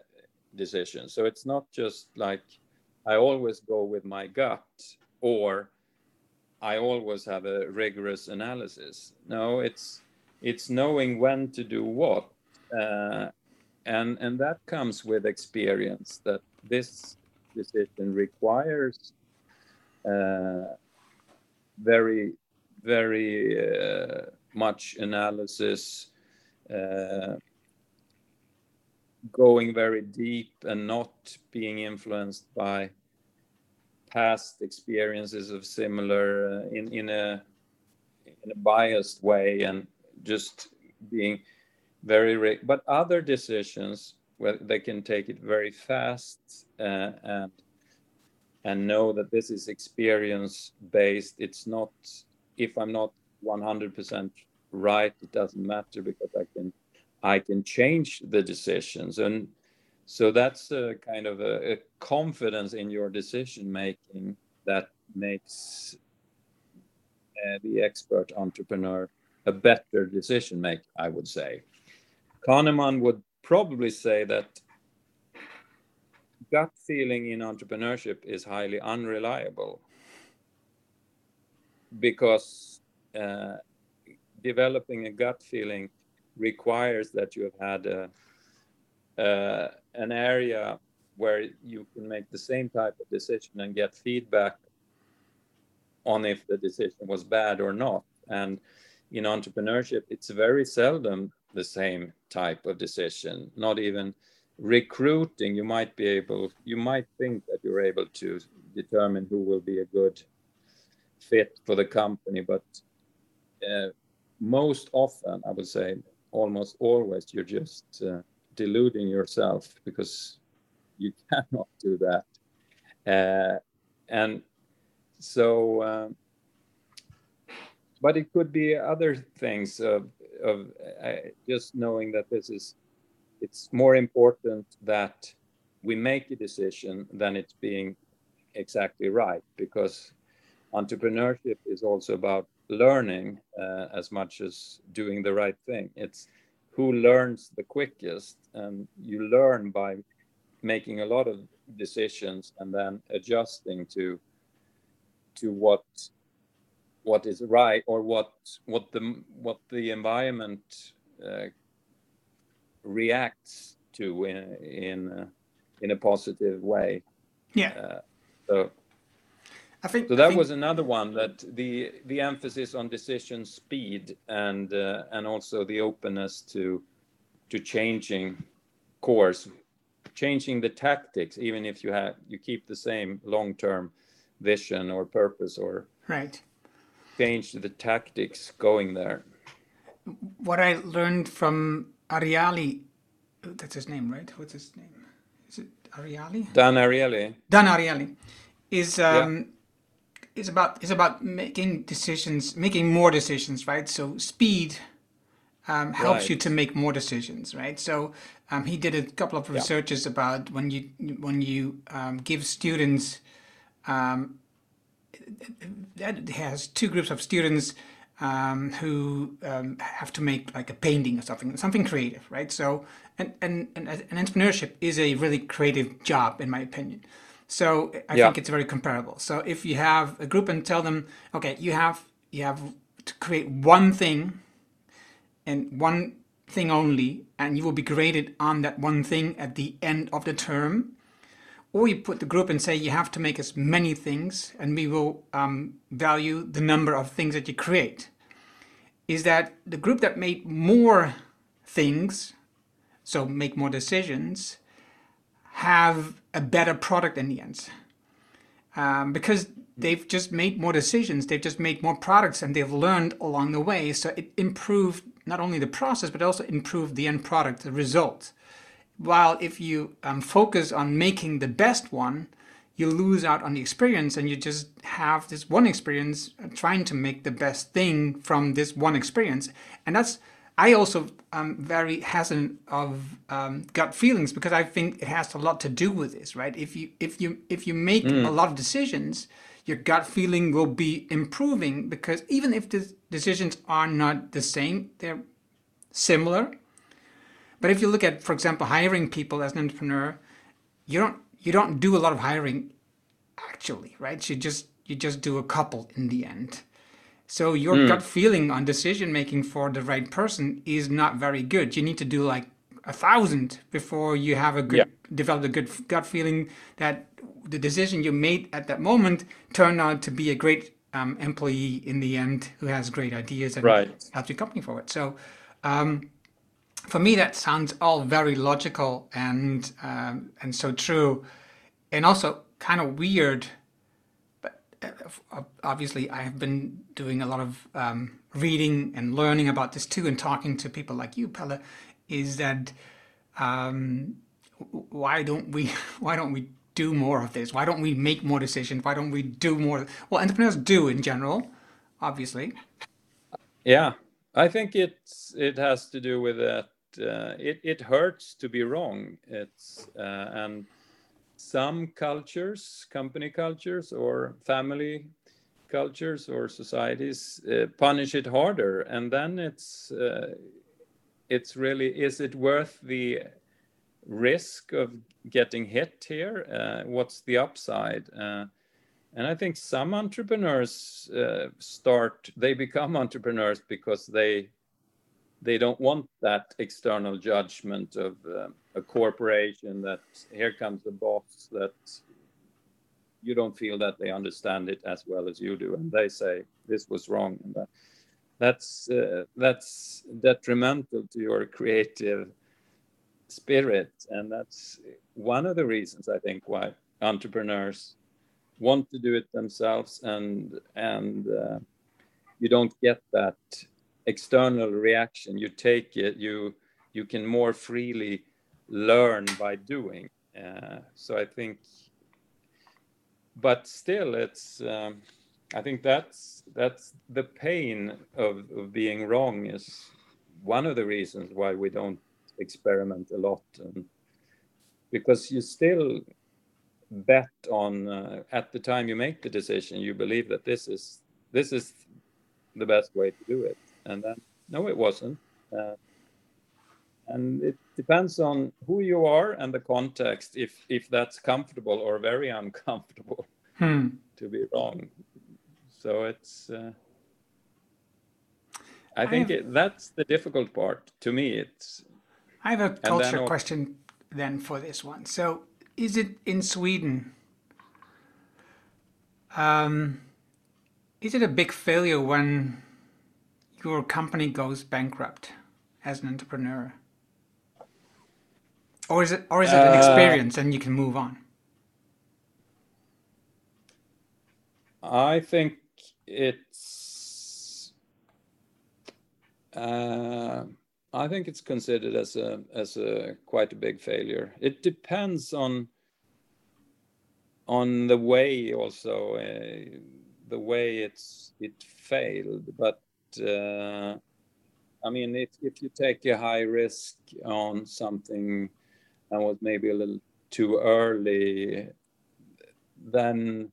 decisions. So it's not just like I always go with my gut or I always have a rigorous analysis. No, it's it's knowing when to do what, uh, and and that comes with experience. That this decision requires uh, very very uh, much analysis, uh, going very deep, and not being influenced by past experiences of similar uh, in in a in a biased way and just being very but other decisions where they can take it very fast uh, and and know that this is experience based. It's not if i'm not 100% right it doesn't matter because i can i can change the decisions. And so that's a kind of a, a confidence in your decision making that makes uh, the expert entrepreneur a better decision maker, I would say. Kahneman would probably say that gut feeling in entrepreneurship is highly unreliable because uh, developing a gut feeling requires that you have had a, uh, an area where you can make the same type of decision and get feedback on if the decision was bad or not. And in entrepreneurship, it's very seldom the same type of decision, not even recruiting. You might be able, you might think that you're able to determine who will be a good fit for the company, but uh, most often, I would say almost always, you're just uh, deluding yourself because you cannot do that. Uh, and so, uh, but it could be other things of, of uh, just knowing that this is, it's more important that we make a decision than it's being exactly right because entrepreneurship is also about learning uh, as much as doing the right thing. It's who learns the quickest, and you learn by making a lot of decisions and then adjusting to to what what is right or what what the what the environment uh, reacts to in in, uh, in a positive way. Yeah. Uh, so I think so that think, was another one that the the emphasis on decision speed and uh, and also the openness to to changing course, changing the tactics, even if you have you keep the same long term vision or purpose or right change the tactics going there. What I learned from Ariely, that's his name, right? What's his name? Is it Ariely? Dan Ariely. Dan Ariely is um, is about it's about making decisions, making more decisions, right? So speed um, helps right. you to make more decisions, right? So um, he did a couple of researches yeah. about when you when you um, give students um, that has two groups of students um, who um, have to make like a painting or something, something creative, right? So, and, and, and, and entrepreneurship is a really creative job, in my opinion. So I yeah. think it's very comparable. So if you have a group and tell them, okay, you have you have to create one thing and one thing only, and you will be graded on that one thing at the end of the term or you put the group and say you have to make as many things and we will um, value the number of things that you create is that the group that made more things so make more decisions have a better product in the end. Um, because they've just made more decisions they've just made more products and they've learned along the way. So it improved not only the process but also improved the end product the result. While if you um, focus on making the best one, you lose out on the experience and you just have this one experience uh, trying to make the best thing from this one experience. And that's I also am very hesitant of um, gut feelings because I think it has a lot to do with this, right? If you if you if you make mm. a lot of decisions, your gut feeling will be improving because even if the decisions are not the same, they're similar. But if you look at, for example, hiring people as an entrepreneur, you don't you don't do a lot of hiring actually, right? You just you just do a couple in the end. So your mm. gut feeling on decision making for the right person is not very good. You need to do like a thousand before you have a good yeah. develop a good gut feeling that the decision you made at that moment turned out to be a great um, employee in the end who has great ideas and right. helps your company forward. So um, for me, that sounds all very logical and um, and so true, and also kind of weird obviously I have been doing a lot of um, reading and learning about this too, and talking to people like you, Pelle, is that um, why don't we why don't we do more of this? Why don't we make more decisions? Why don't we do more? Well, entrepreneurs do in general, obviously. Yeah, I think it's it has to do with that. Uh, it it hurts to be wrong. It's uh, and some cultures, company cultures, or family cultures or societies uh, punish it harder, and then it's uh, it's really is it worth the risk of getting hit here? Uh, what's the upside? Uh, and I think some entrepreneurs uh, start they become entrepreneurs because they they don't want that external judgment of uh, a corporation that here comes the boss that you don't feel that they understand it as well as you do and they say this was wrong and that, that's uh, that's detrimental to your creative spirit and that's one of the reasons i think why entrepreneurs want to do it themselves and and uh, you don't get that external reaction. You take it you you can more freely learn by doing uh, so i think but still it's um, i think that's that's the pain of, of being wrong is one of the reasons why we don't experiment a lot and because you still bet on uh, at the time you make the decision you believe that this is this is the best way to do it and then no, it wasn't. Uh, and it depends on who you are and the context if if that's comfortable or very uncomfortable hmm. to be wrong. So it's. Uh, I think I have, it, that's the difficult part to me. It's. I have a culture then, question then for this one. So, is it in Sweden? Um, is it a big failure when your company goes bankrupt as an entrepreneur? Or is it or is it an uh, experience and you can move on? I think it's uh, I think it's considered as a as a quite a big failure. It depends on on the way also uh, the way it's it failed, but uh, I mean, if, if you take a high risk on something and was maybe a little too early, then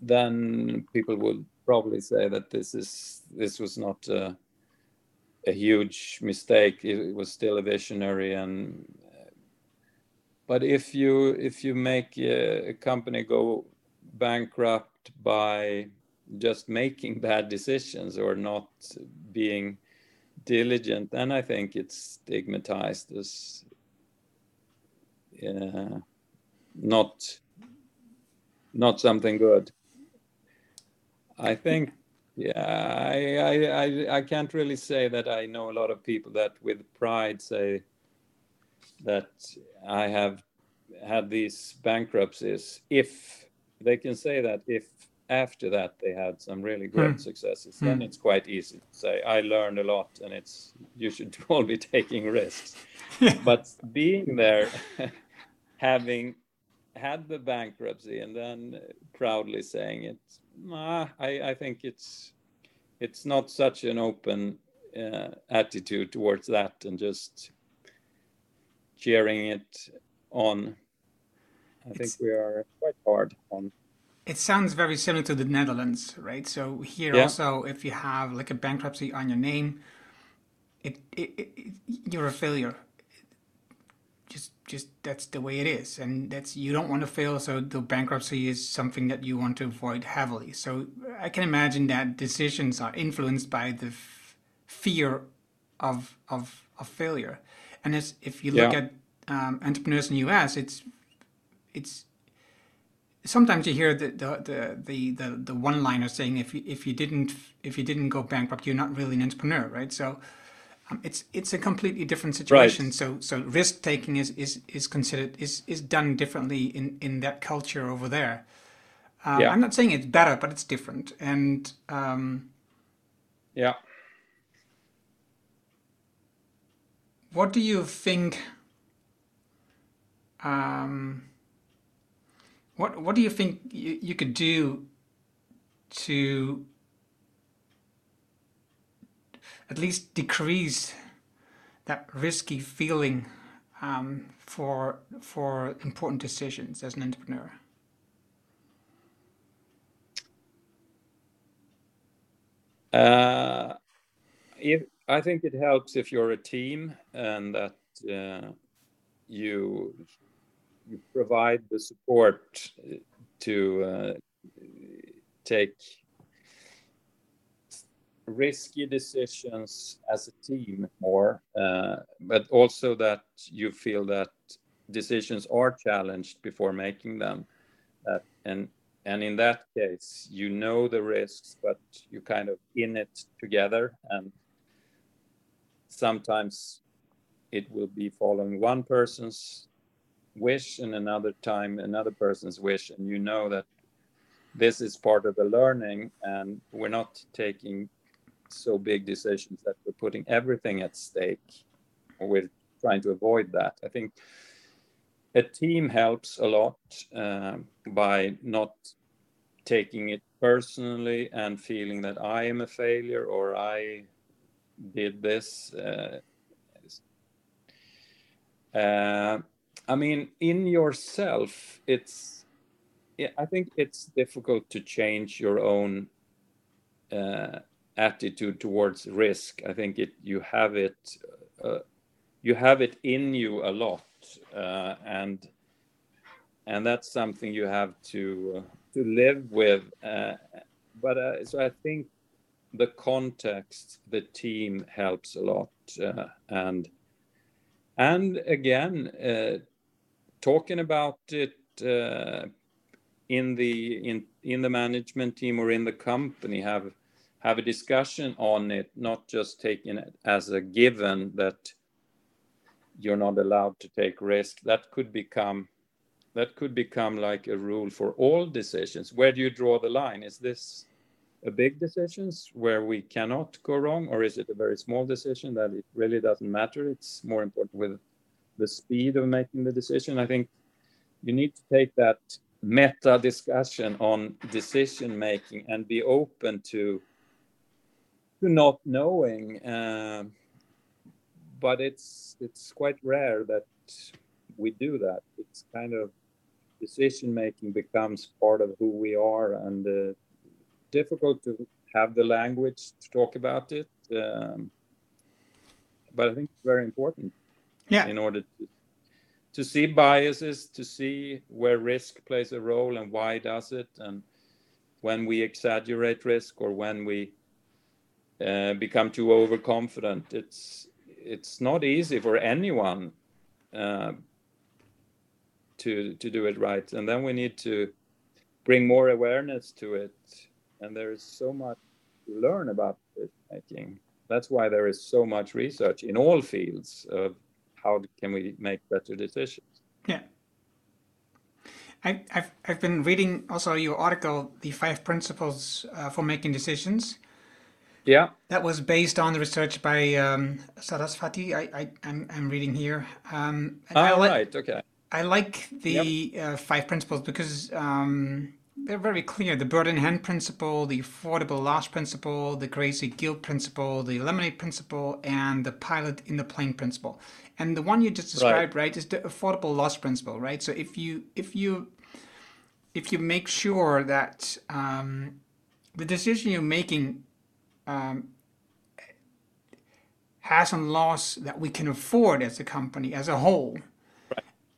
then people would probably say that this is this was not a, a huge mistake. It, it, was still a visionary, and but if you if you make a, a company go bankrupt by just making bad decisions or not being diligent, then I think it's stigmatized as not not something good. I think, yeah, I, I, I, I can't really say that I know a lot of people that with pride say that I have had these bankruptcies. If they can say that, if after that they had some really great mm. successes then mm. it's quite easy to say i learned a lot and it's you should all be taking risks but being there having had the bankruptcy and then proudly saying it ah, I, I think it's it's not such an open uh, attitude towards that and just cheering it on. I it's, think we are quite hard on. It sounds very similar to the Netherlands, right? So here yeah. also, if you have like a bankruptcy on your name, it, it, it you're a failure just just that's the way it is and that's you don't want to fail so the bankruptcy is something that you want to avoid heavily so i can imagine that decisions are influenced by the f- fear of of of failure and as if you look yeah. at um, entrepreneurs in the us it's it's sometimes you hear the the the the, the, the one liner saying if you if you didn't if you didn't go bankrupt you're not really an entrepreneur right so um, it's it's a completely different situation. Right. So so risk taking is, is is considered is is done differently in in that culture over there. Um, yeah. I'm not saying it's better, but it's different. And um, yeah, what do you think? Um, what what do you think you, you could do to at least decrease that risky feeling um, for for important decisions as an entrepreneur? Uh, if, I think it helps if you're a team and that uh, you you provide the support to uh, take risky decisions as a team more, uh, but also that you feel that decisions are challenged before making them. That and and in that case, you know the risks, but you kind of in it together. And sometimes it will be following one person's wish, and another time another person's wish, and you know that this is part of the learning, and we're not taking so big decisions that we're putting everything at stake. We're trying to avoid that. I think a team helps a lot uh, by not taking it personally and feeling that I am a failure or I did this. Uh, uh, I mean, in yourself, it's. I think it's difficult to change your own uh, attitude towards risk. I think it you have it uh, you have it in you a lot, uh, and and that's something you have to uh, to live with. Uh, but uh, so I think the context, the team helps a lot, and and again, talking about it uh, in the in in the management team or in the company have have a discussion on it, not just taking it as a given that you're not allowed to take risk. That could become that could become like a rule for all decisions. Where do you draw the line? Is this a big decisions where we cannot go wrong, or is it a very small decision that it really doesn't matter? It's more important with the speed of making the decision. I think you need to take that meta discussion on decision making and be open to to not knowing. Uh, but it's it's quite rare that we do that. It's kind of decision making becomes part of who we are, and uh, difficult to have the language to talk about it. Um, but I think it's very important. Yeah. In order to to see biases, to see where risk plays a role and why does it, and when we exaggerate risk or when we uh, become too overconfident. It's it's not easy for anyone uh, to to do it right, and then we need to bring more awareness to it. And there is so much to learn about this making. That's why there is so much research in all fields of how can we make better decisions. Yeah. I, have I've been reading also your article, The Five Principles uh, for Making Decisions. Yeah. That was based on the research by um, Sarasvathy. I, I, I'm, I'm reading here. Um, oh, I li- right. Okay. I like the yep. uh, five principles because um, they're very clear. The bird in hand principle, the affordable loss principle, the crazy quilt principle, the lemonade principle, and the pilot in the plane principle. And the one you just described, right, right is the affordable loss principle, right? So if you if you if you make sure that um, the decision you're making um, has a loss that we can afford as a company as a whole,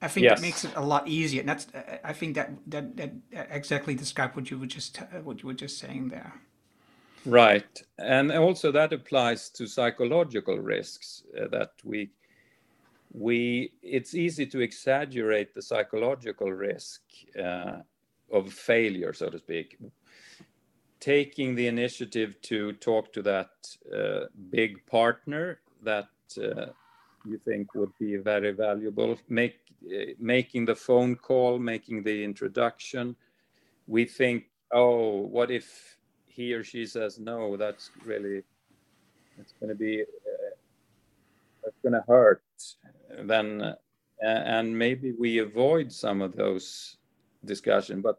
I think yes. it makes it a lot easier. And that's I think that that, that exactly describes what you were just what you were just saying there. Right, and also that applies to psychological risks uh, that we we it's easy to exaggerate the psychological risk uh, of failure, so to speak. Taking the initiative to talk to that uh, big partner that uh, you think would be very valuable, make making the phone call, making the introduction, we think, oh, what if he or she says no? That's really, it's going to be, uh, that's going to hurt. Then, uh, and maybe we avoid some of those discussion. But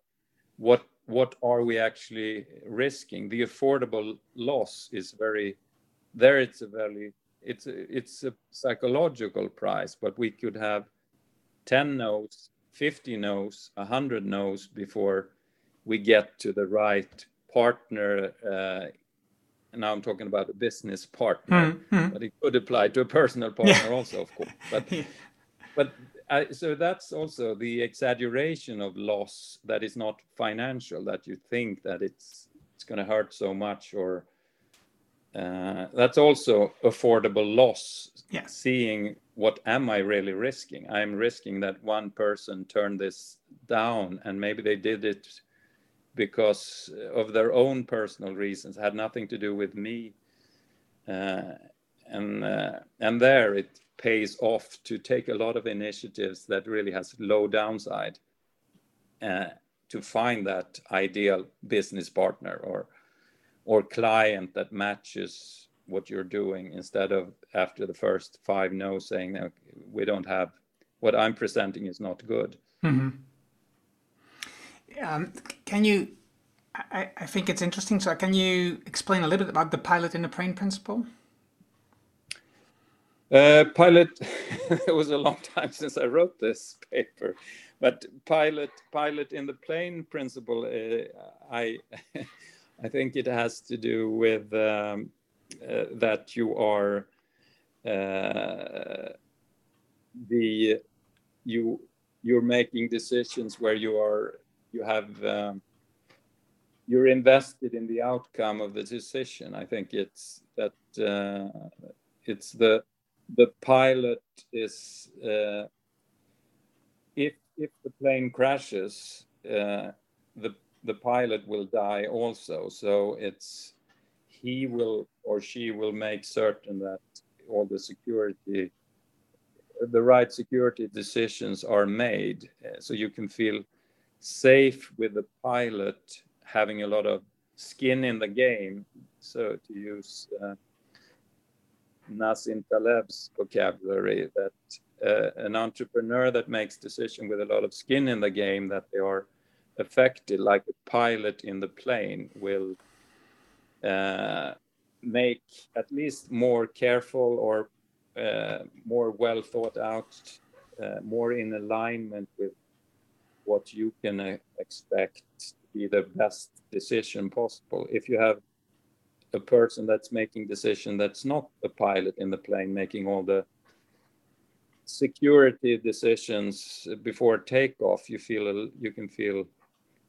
what what are we actually risking? The affordable loss is very there. It's a very it's a, it's a psychological price, but we could have 10 no's, 50 no's, 100 no's before we get to the right partner. Uh, and now I'm talking about a business partner, mm-hmm. but it could apply to a personal partner yeah. also, of course. But, but I, so that's also the exaggeration of loss that is not financial, that you think that it's it's going to hurt so much or uh, that's also affordable loss. Yeah. Seeing what am I really risking? I'm risking that one person turned this down, and maybe they did it because of their own personal reasons, had nothing to do with me. Uh, and uh, and there it pays off to take a lot of initiatives that really has low downside uh, to find that ideal business partner or or client that matches what you're doing instead of after the first five no saying that we don't have what I'm presenting is not good. Mm-hmm. Um, can you? I, I think it's interesting. So, can you explain a little bit about the pilot in the plane principle? Uh, pilot. it was a long time since I wrote this paper, but pilot, pilot in the plane principle. Uh, I. I think it has to do with um, that you are uh, the you you're making decisions where you are you have um, you're invested in the outcome of the decision. I think it's that uh, it's the the pilot is uh, if if the plane crashes, uh, the the pilot will die also. So it's he will or she will make certain that all the security, the right security decisions are made. So you can feel safe with the pilot having a lot of skin in the game. So to use uh, Nassim Taleb's vocabulary, that uh, an entrepreneur that makes decision with a lot of skin in the game, that they are affected, like a pilot in the plane, will uh, make at least more careful or uh, more well thought out, uh, more in alignment with what you can uh, expect to be the best decision possible. If you have a person that's making decision that's not a pilot in the plane making all the security decisions before takeoff you feel you can feel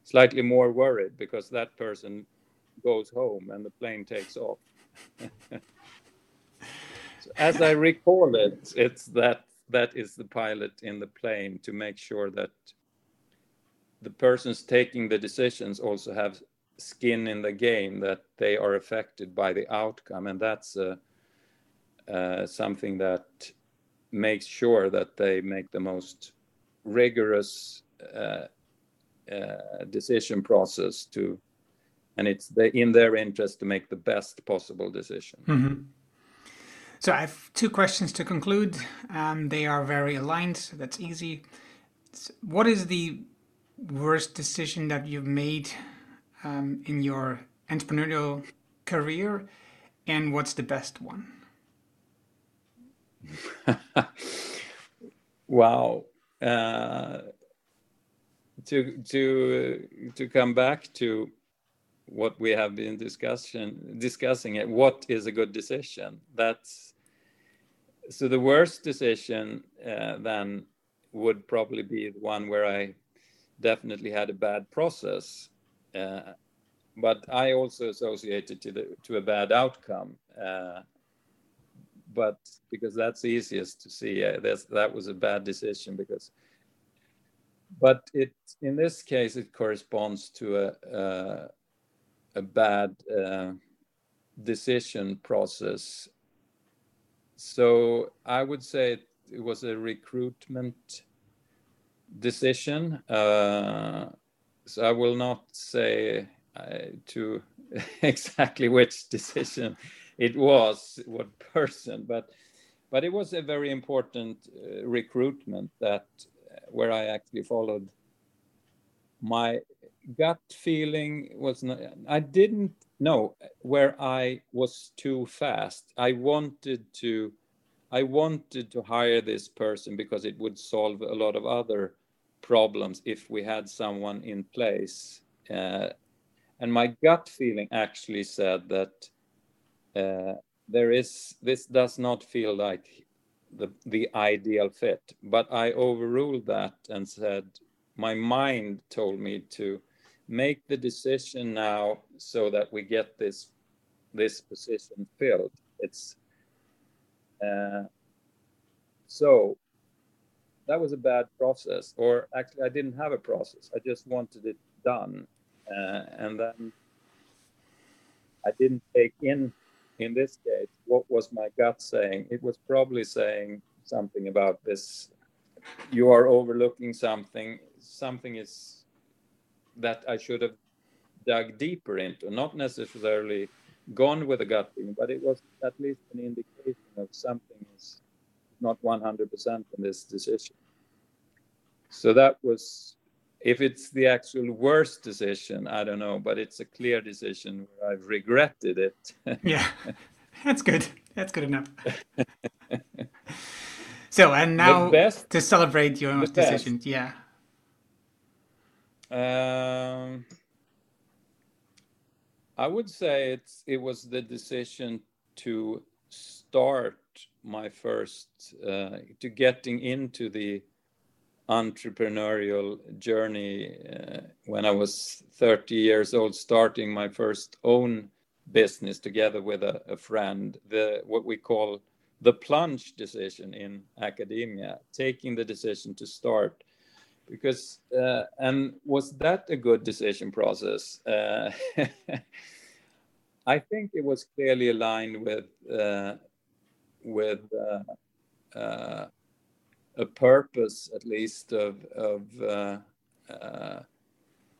slightly more worried because that person goes home and the plane takes off. as I recall it, it's that that is the pilot in the plane to make sure that the persons taking the decisions also have skin in the game that they are affected by the outcome. And that's uh, uh, something that makes sure that they make the most rigorous uh, uh, decision process to and it's the, in their interest to make the best possible decision mm-hmm. so i have two questions to conclude um, they are very aligned so that's easy what is the worst decision that you've made um, in your entrepreneurial career, and what's the best one? wow. Uh, to to to come back to what we have been discussion discussing it what is a good decision? That's so the worst decision uh, then would probably be the one where i definitely had a bad process uh, but i also associated to the to a bad outcome uh, but because that's easiest to see uh, that was a bad decision because but it in this case it corresponds to a a, a bad uh, decision process. So i would say it, was a recruitment decision. Uh, so i will not say uh, to exactly which decision it was what person but but it was a very important uh, recruitment that where I actually followed my gut feeling was not, I didn't know where I was too fast. I wanted to I wanted to hire this person because it would solve a lot of other problems if we had someone in place. Uh, and my gut feeling actually said that uh, there is this does not feel like the the ideal fit but i overruled that and said my mind told me to make the decision now so that we get this this position filled it's uh, so that was a bad process or actually i didn't have a process i just wanted it done uh, and then i didn't take in in this case, what was my gut saying? It was probably saying something about this. You are overlooking something. Something is that I should have dug deeper into, not necessarily gone with a gut feeling, but it was at least an indication of something is not 100% in this decision. So that was if it's the actual worst decision, I don't know, but it's a clear decision where I've regretted it. yeah, that's good. That's good enough. so, and now best, to celebrate your decision, yeah. Um, I would say it's it was the decision to start my first uh, to getting into the entrepreneurial journey uh, when I was 30 years old, starting my first own business together with a, a, friend. The what we call the plunge decision in academia, taking the decision to start. Because uh, and was that a good decision process? Uh, I think it was clearly aligned with uh, with uh, uh, a purpose at least of of uh,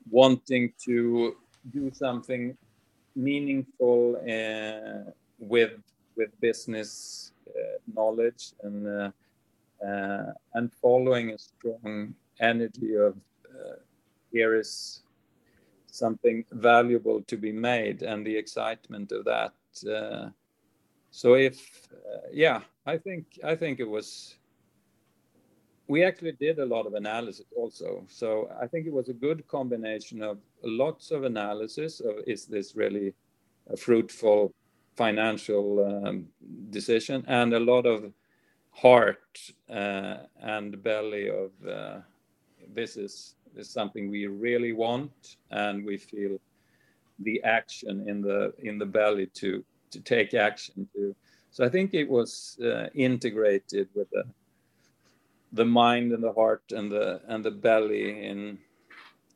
wanting to do something meaningful with with business knowledge and and following a strong energy of here is something valuable to be made and the excitement of that so if yeah i think i think it was we actually did a lot of analysis also. So I think it was a good combination of lots of analysis of is this really a fruitful financial um, decision and a lot of heart uh, and belly of uh, this is, is something we really want and we feel the action in the in the belly to to take action to. So i think it was uh, integrated with the the mind and the heart and the and the belly in,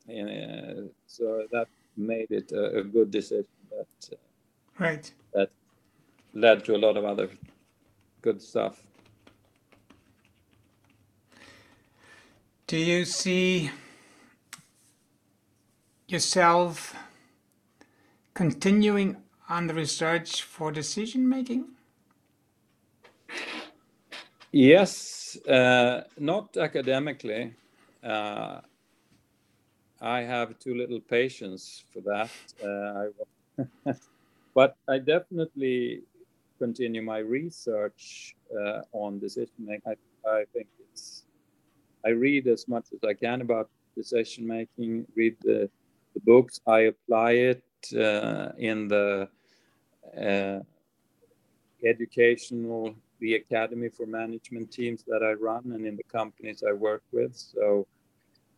in uh, so that made it a, a good decision that uh, right. that led to a lot of other good stuff do you see yourself continuing on the research for decision making yes uh, not academically. Uh, I have too little patience for that. Uh, I, but I definitely continue my research uh, on decision making. I, I think it's. I read as much as I can about decision making. Read the, the books. I apply it uh, in the uh, educational the academy for management teams that I run and in the companies I work with. So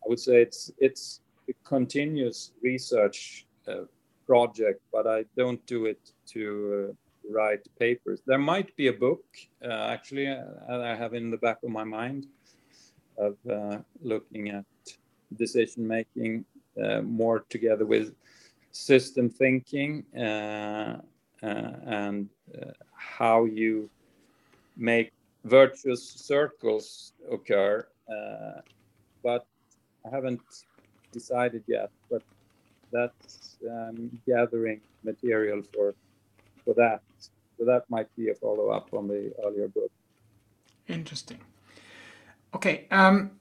I would say it's it's a continuous research uh, project, but I don't do it to uh, write papers. There might be a book uh, actually uh, I have in the back of my mind of uh, looking at decision making uh, more together with system thinking and how you make virtuous circles occur, uh, but I haven't decided yet. But that's um, gathering material for for that. So that might be a follow up on the earlier book. Interesting. Okay. Um,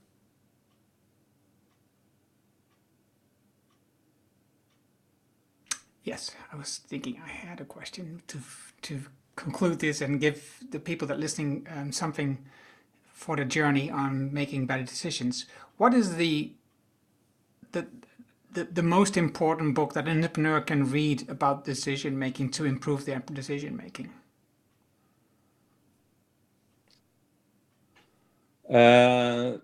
yes, I was thinking I had a question to to conclude this and give the people that listening um, something for the journey on making better decisions. What is the the the, the most important book that an entrepreneur can read about decision making to improve their decision making? Uh,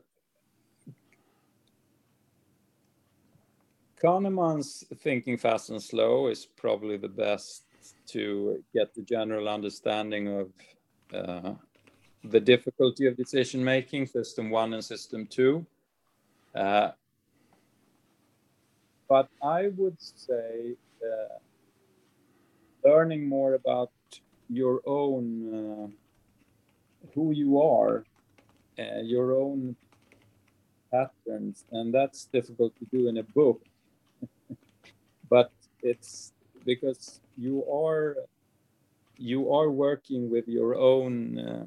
Kahneman's Thinking Fast and Slow is probably the best to get the general understanding of uh, the difficulty of decision making, system one and system two. Uh, but I would say uh, learning more about your own, uh, who you are, uh, your own patterns, and that's difficult to do in a book. but it's because you are you are working with your own uh,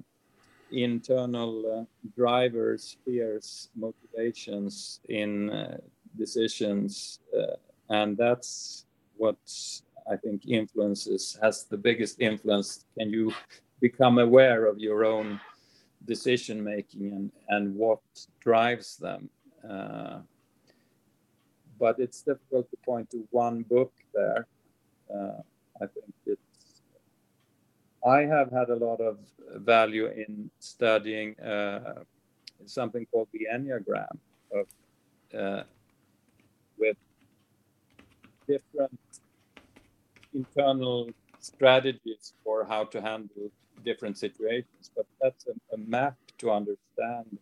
internal uh, drivers, fears, motivations in uh, decisions, uh, and that's what I think influences has the biggest influence. Can you become aware of your own decision making and and what drives them? Uh, but it's difficult to point to one book there. Uh, I think it's. I have had a lot of value in studying uh, something called the Enneagram, of, uh, with different internal strategies for how to handle different situations. But that's a, a map to understand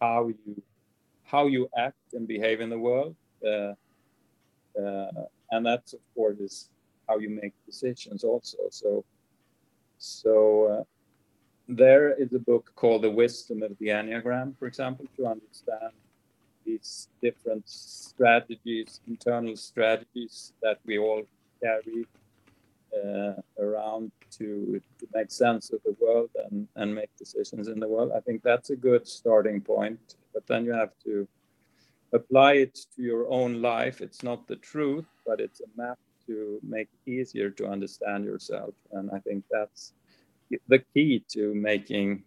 how you how you act and behave in the world. Uh, uh, and that's of course is how you make decisions also. So, so uh, there is a book called The Wisdom of the Enneagram, for example, to understand these different strategies, internal strategies that we all carry around to, to make sense of the world and, and make decisions in the world. I think that's a good starting point. But then you have to apply it to your own life. It's not the truth, but it's a map to make it easier to understand yourself. And I think that's the key to making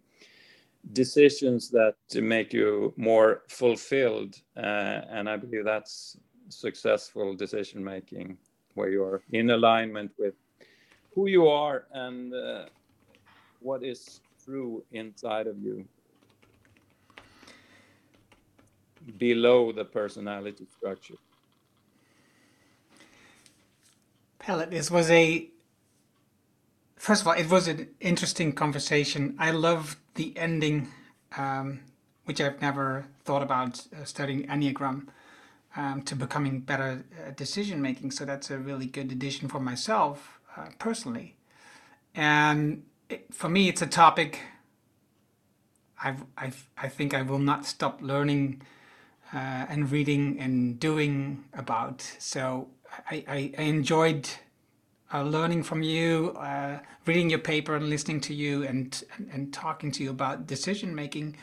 decisions that make you more fulfilled. Uh, and I believe that's successful decision making, where you're in alignment with who you are and uh, what is true inside of you below the personality structure. Pelle, this was a first of all, it was an interesting conversation. I love the ending, um, which I've never thought about uh, studying Enneagram um, to becoming better uh, decision making. So that's a really good addition for myself uh, personally. And it, for me, it's a topic I've, I've, I think I will not stop learning uh, and reading and doing about. So I, I, I enjoyed uh, learning from you, uh, reading your paper and listening to you and, and, and talking to you about decision making.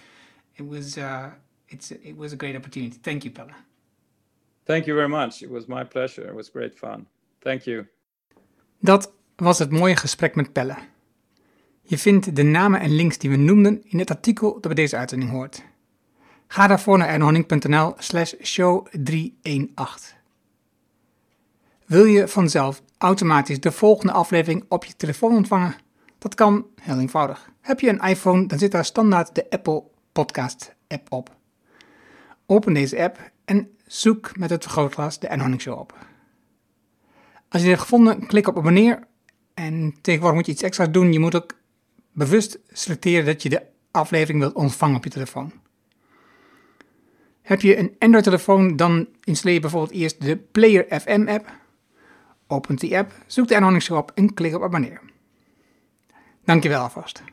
It was uh, it's it was a great opportunity. Thank you, Pelle. Thank you very much. It was my pleasure. It was great fun. Thank you. Dat was het mooie gesprek met Pelle. Je vindt de namen en links die we noemden in het artikel dat bij deze uitzending hoort. Ga daarvoor naar ernohanning.nl slash show 318. Wil je vanzelf automatisch de volgende aflevering op je telefoon ontvangen? Dat kan heel eenvoudig. Heb je een iPhone, dan zit daar standaard de Apple Podcast app op. Open deze app en zoek met het vergrootglas de Ernohanning Show op. Als je het hebt gevonden, klik op abonneer. En tegenwoordig moet je iets extra's doen. Je moet ook bewust selecteren dat je de aflevering wilt ontvangen op je telefoon. Heb je een Android-telefoon, dan installeer je bijvoorbeeld eerst de Player FM app. Opent die app, zoek de Show op en klik op abonneer. Dankjewel alvast.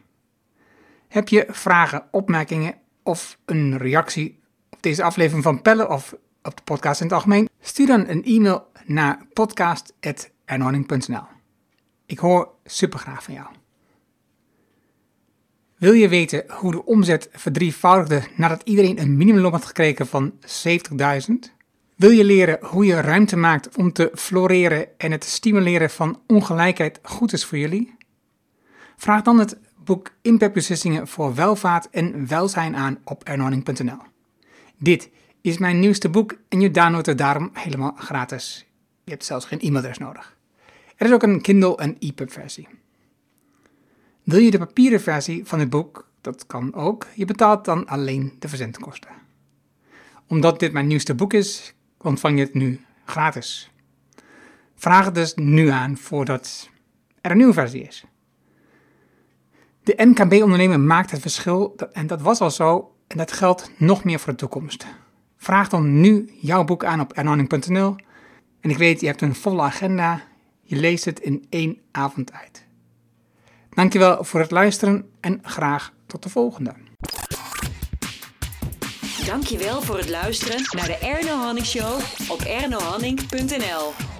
Heb je vragen, opmerkingen of een reactie op deze aflevering van Pelle of op de podcast in het algemeen? Stuur dan een e-mail naar podcast.ernohanning.nl Ik hoor supergraag van jou. Wil je weten hoe de omzet verdrievoudigde nadat iedereen een minimumloon had gekregen van 70.000? Wil je leren hoe je ruimte maakt om te floreren en het stimuleren van ongelijkheid goed is voor jullie? Vraag dan het boek Impactbeslissingen voor welvaart en welzijn aan op ernorning.nl. Dit is mijn nieuwste boek en je downloadt het daarom helemaal gratis. Je hebt zelfs geen e-mailadres nodig. Er is ook een Kindle en EPUB versie. Wil je de papieren versie van het boek? Dat kan ook. Je betaalt dan alleen de verzendkosten. Omdat dit mijn nieuwste boek is, ontvang je het nu gratis. Vraag het dus nu aan voordat er een nieuwe versie is. De MKB-ondernemer maakt het verschil en dat was al zo en dat geldt nog meer voor de toekomst. Vraag dan nu jouw boek aan op ernorning.nl en ik weet, je hebt een volle agenda, je leest het in één avond uit. Dankjewel voor het luisteren en graag tot de volgende. Dankjewel voor het luisteren naar de Erno Hanning Show op ernohanning.nl.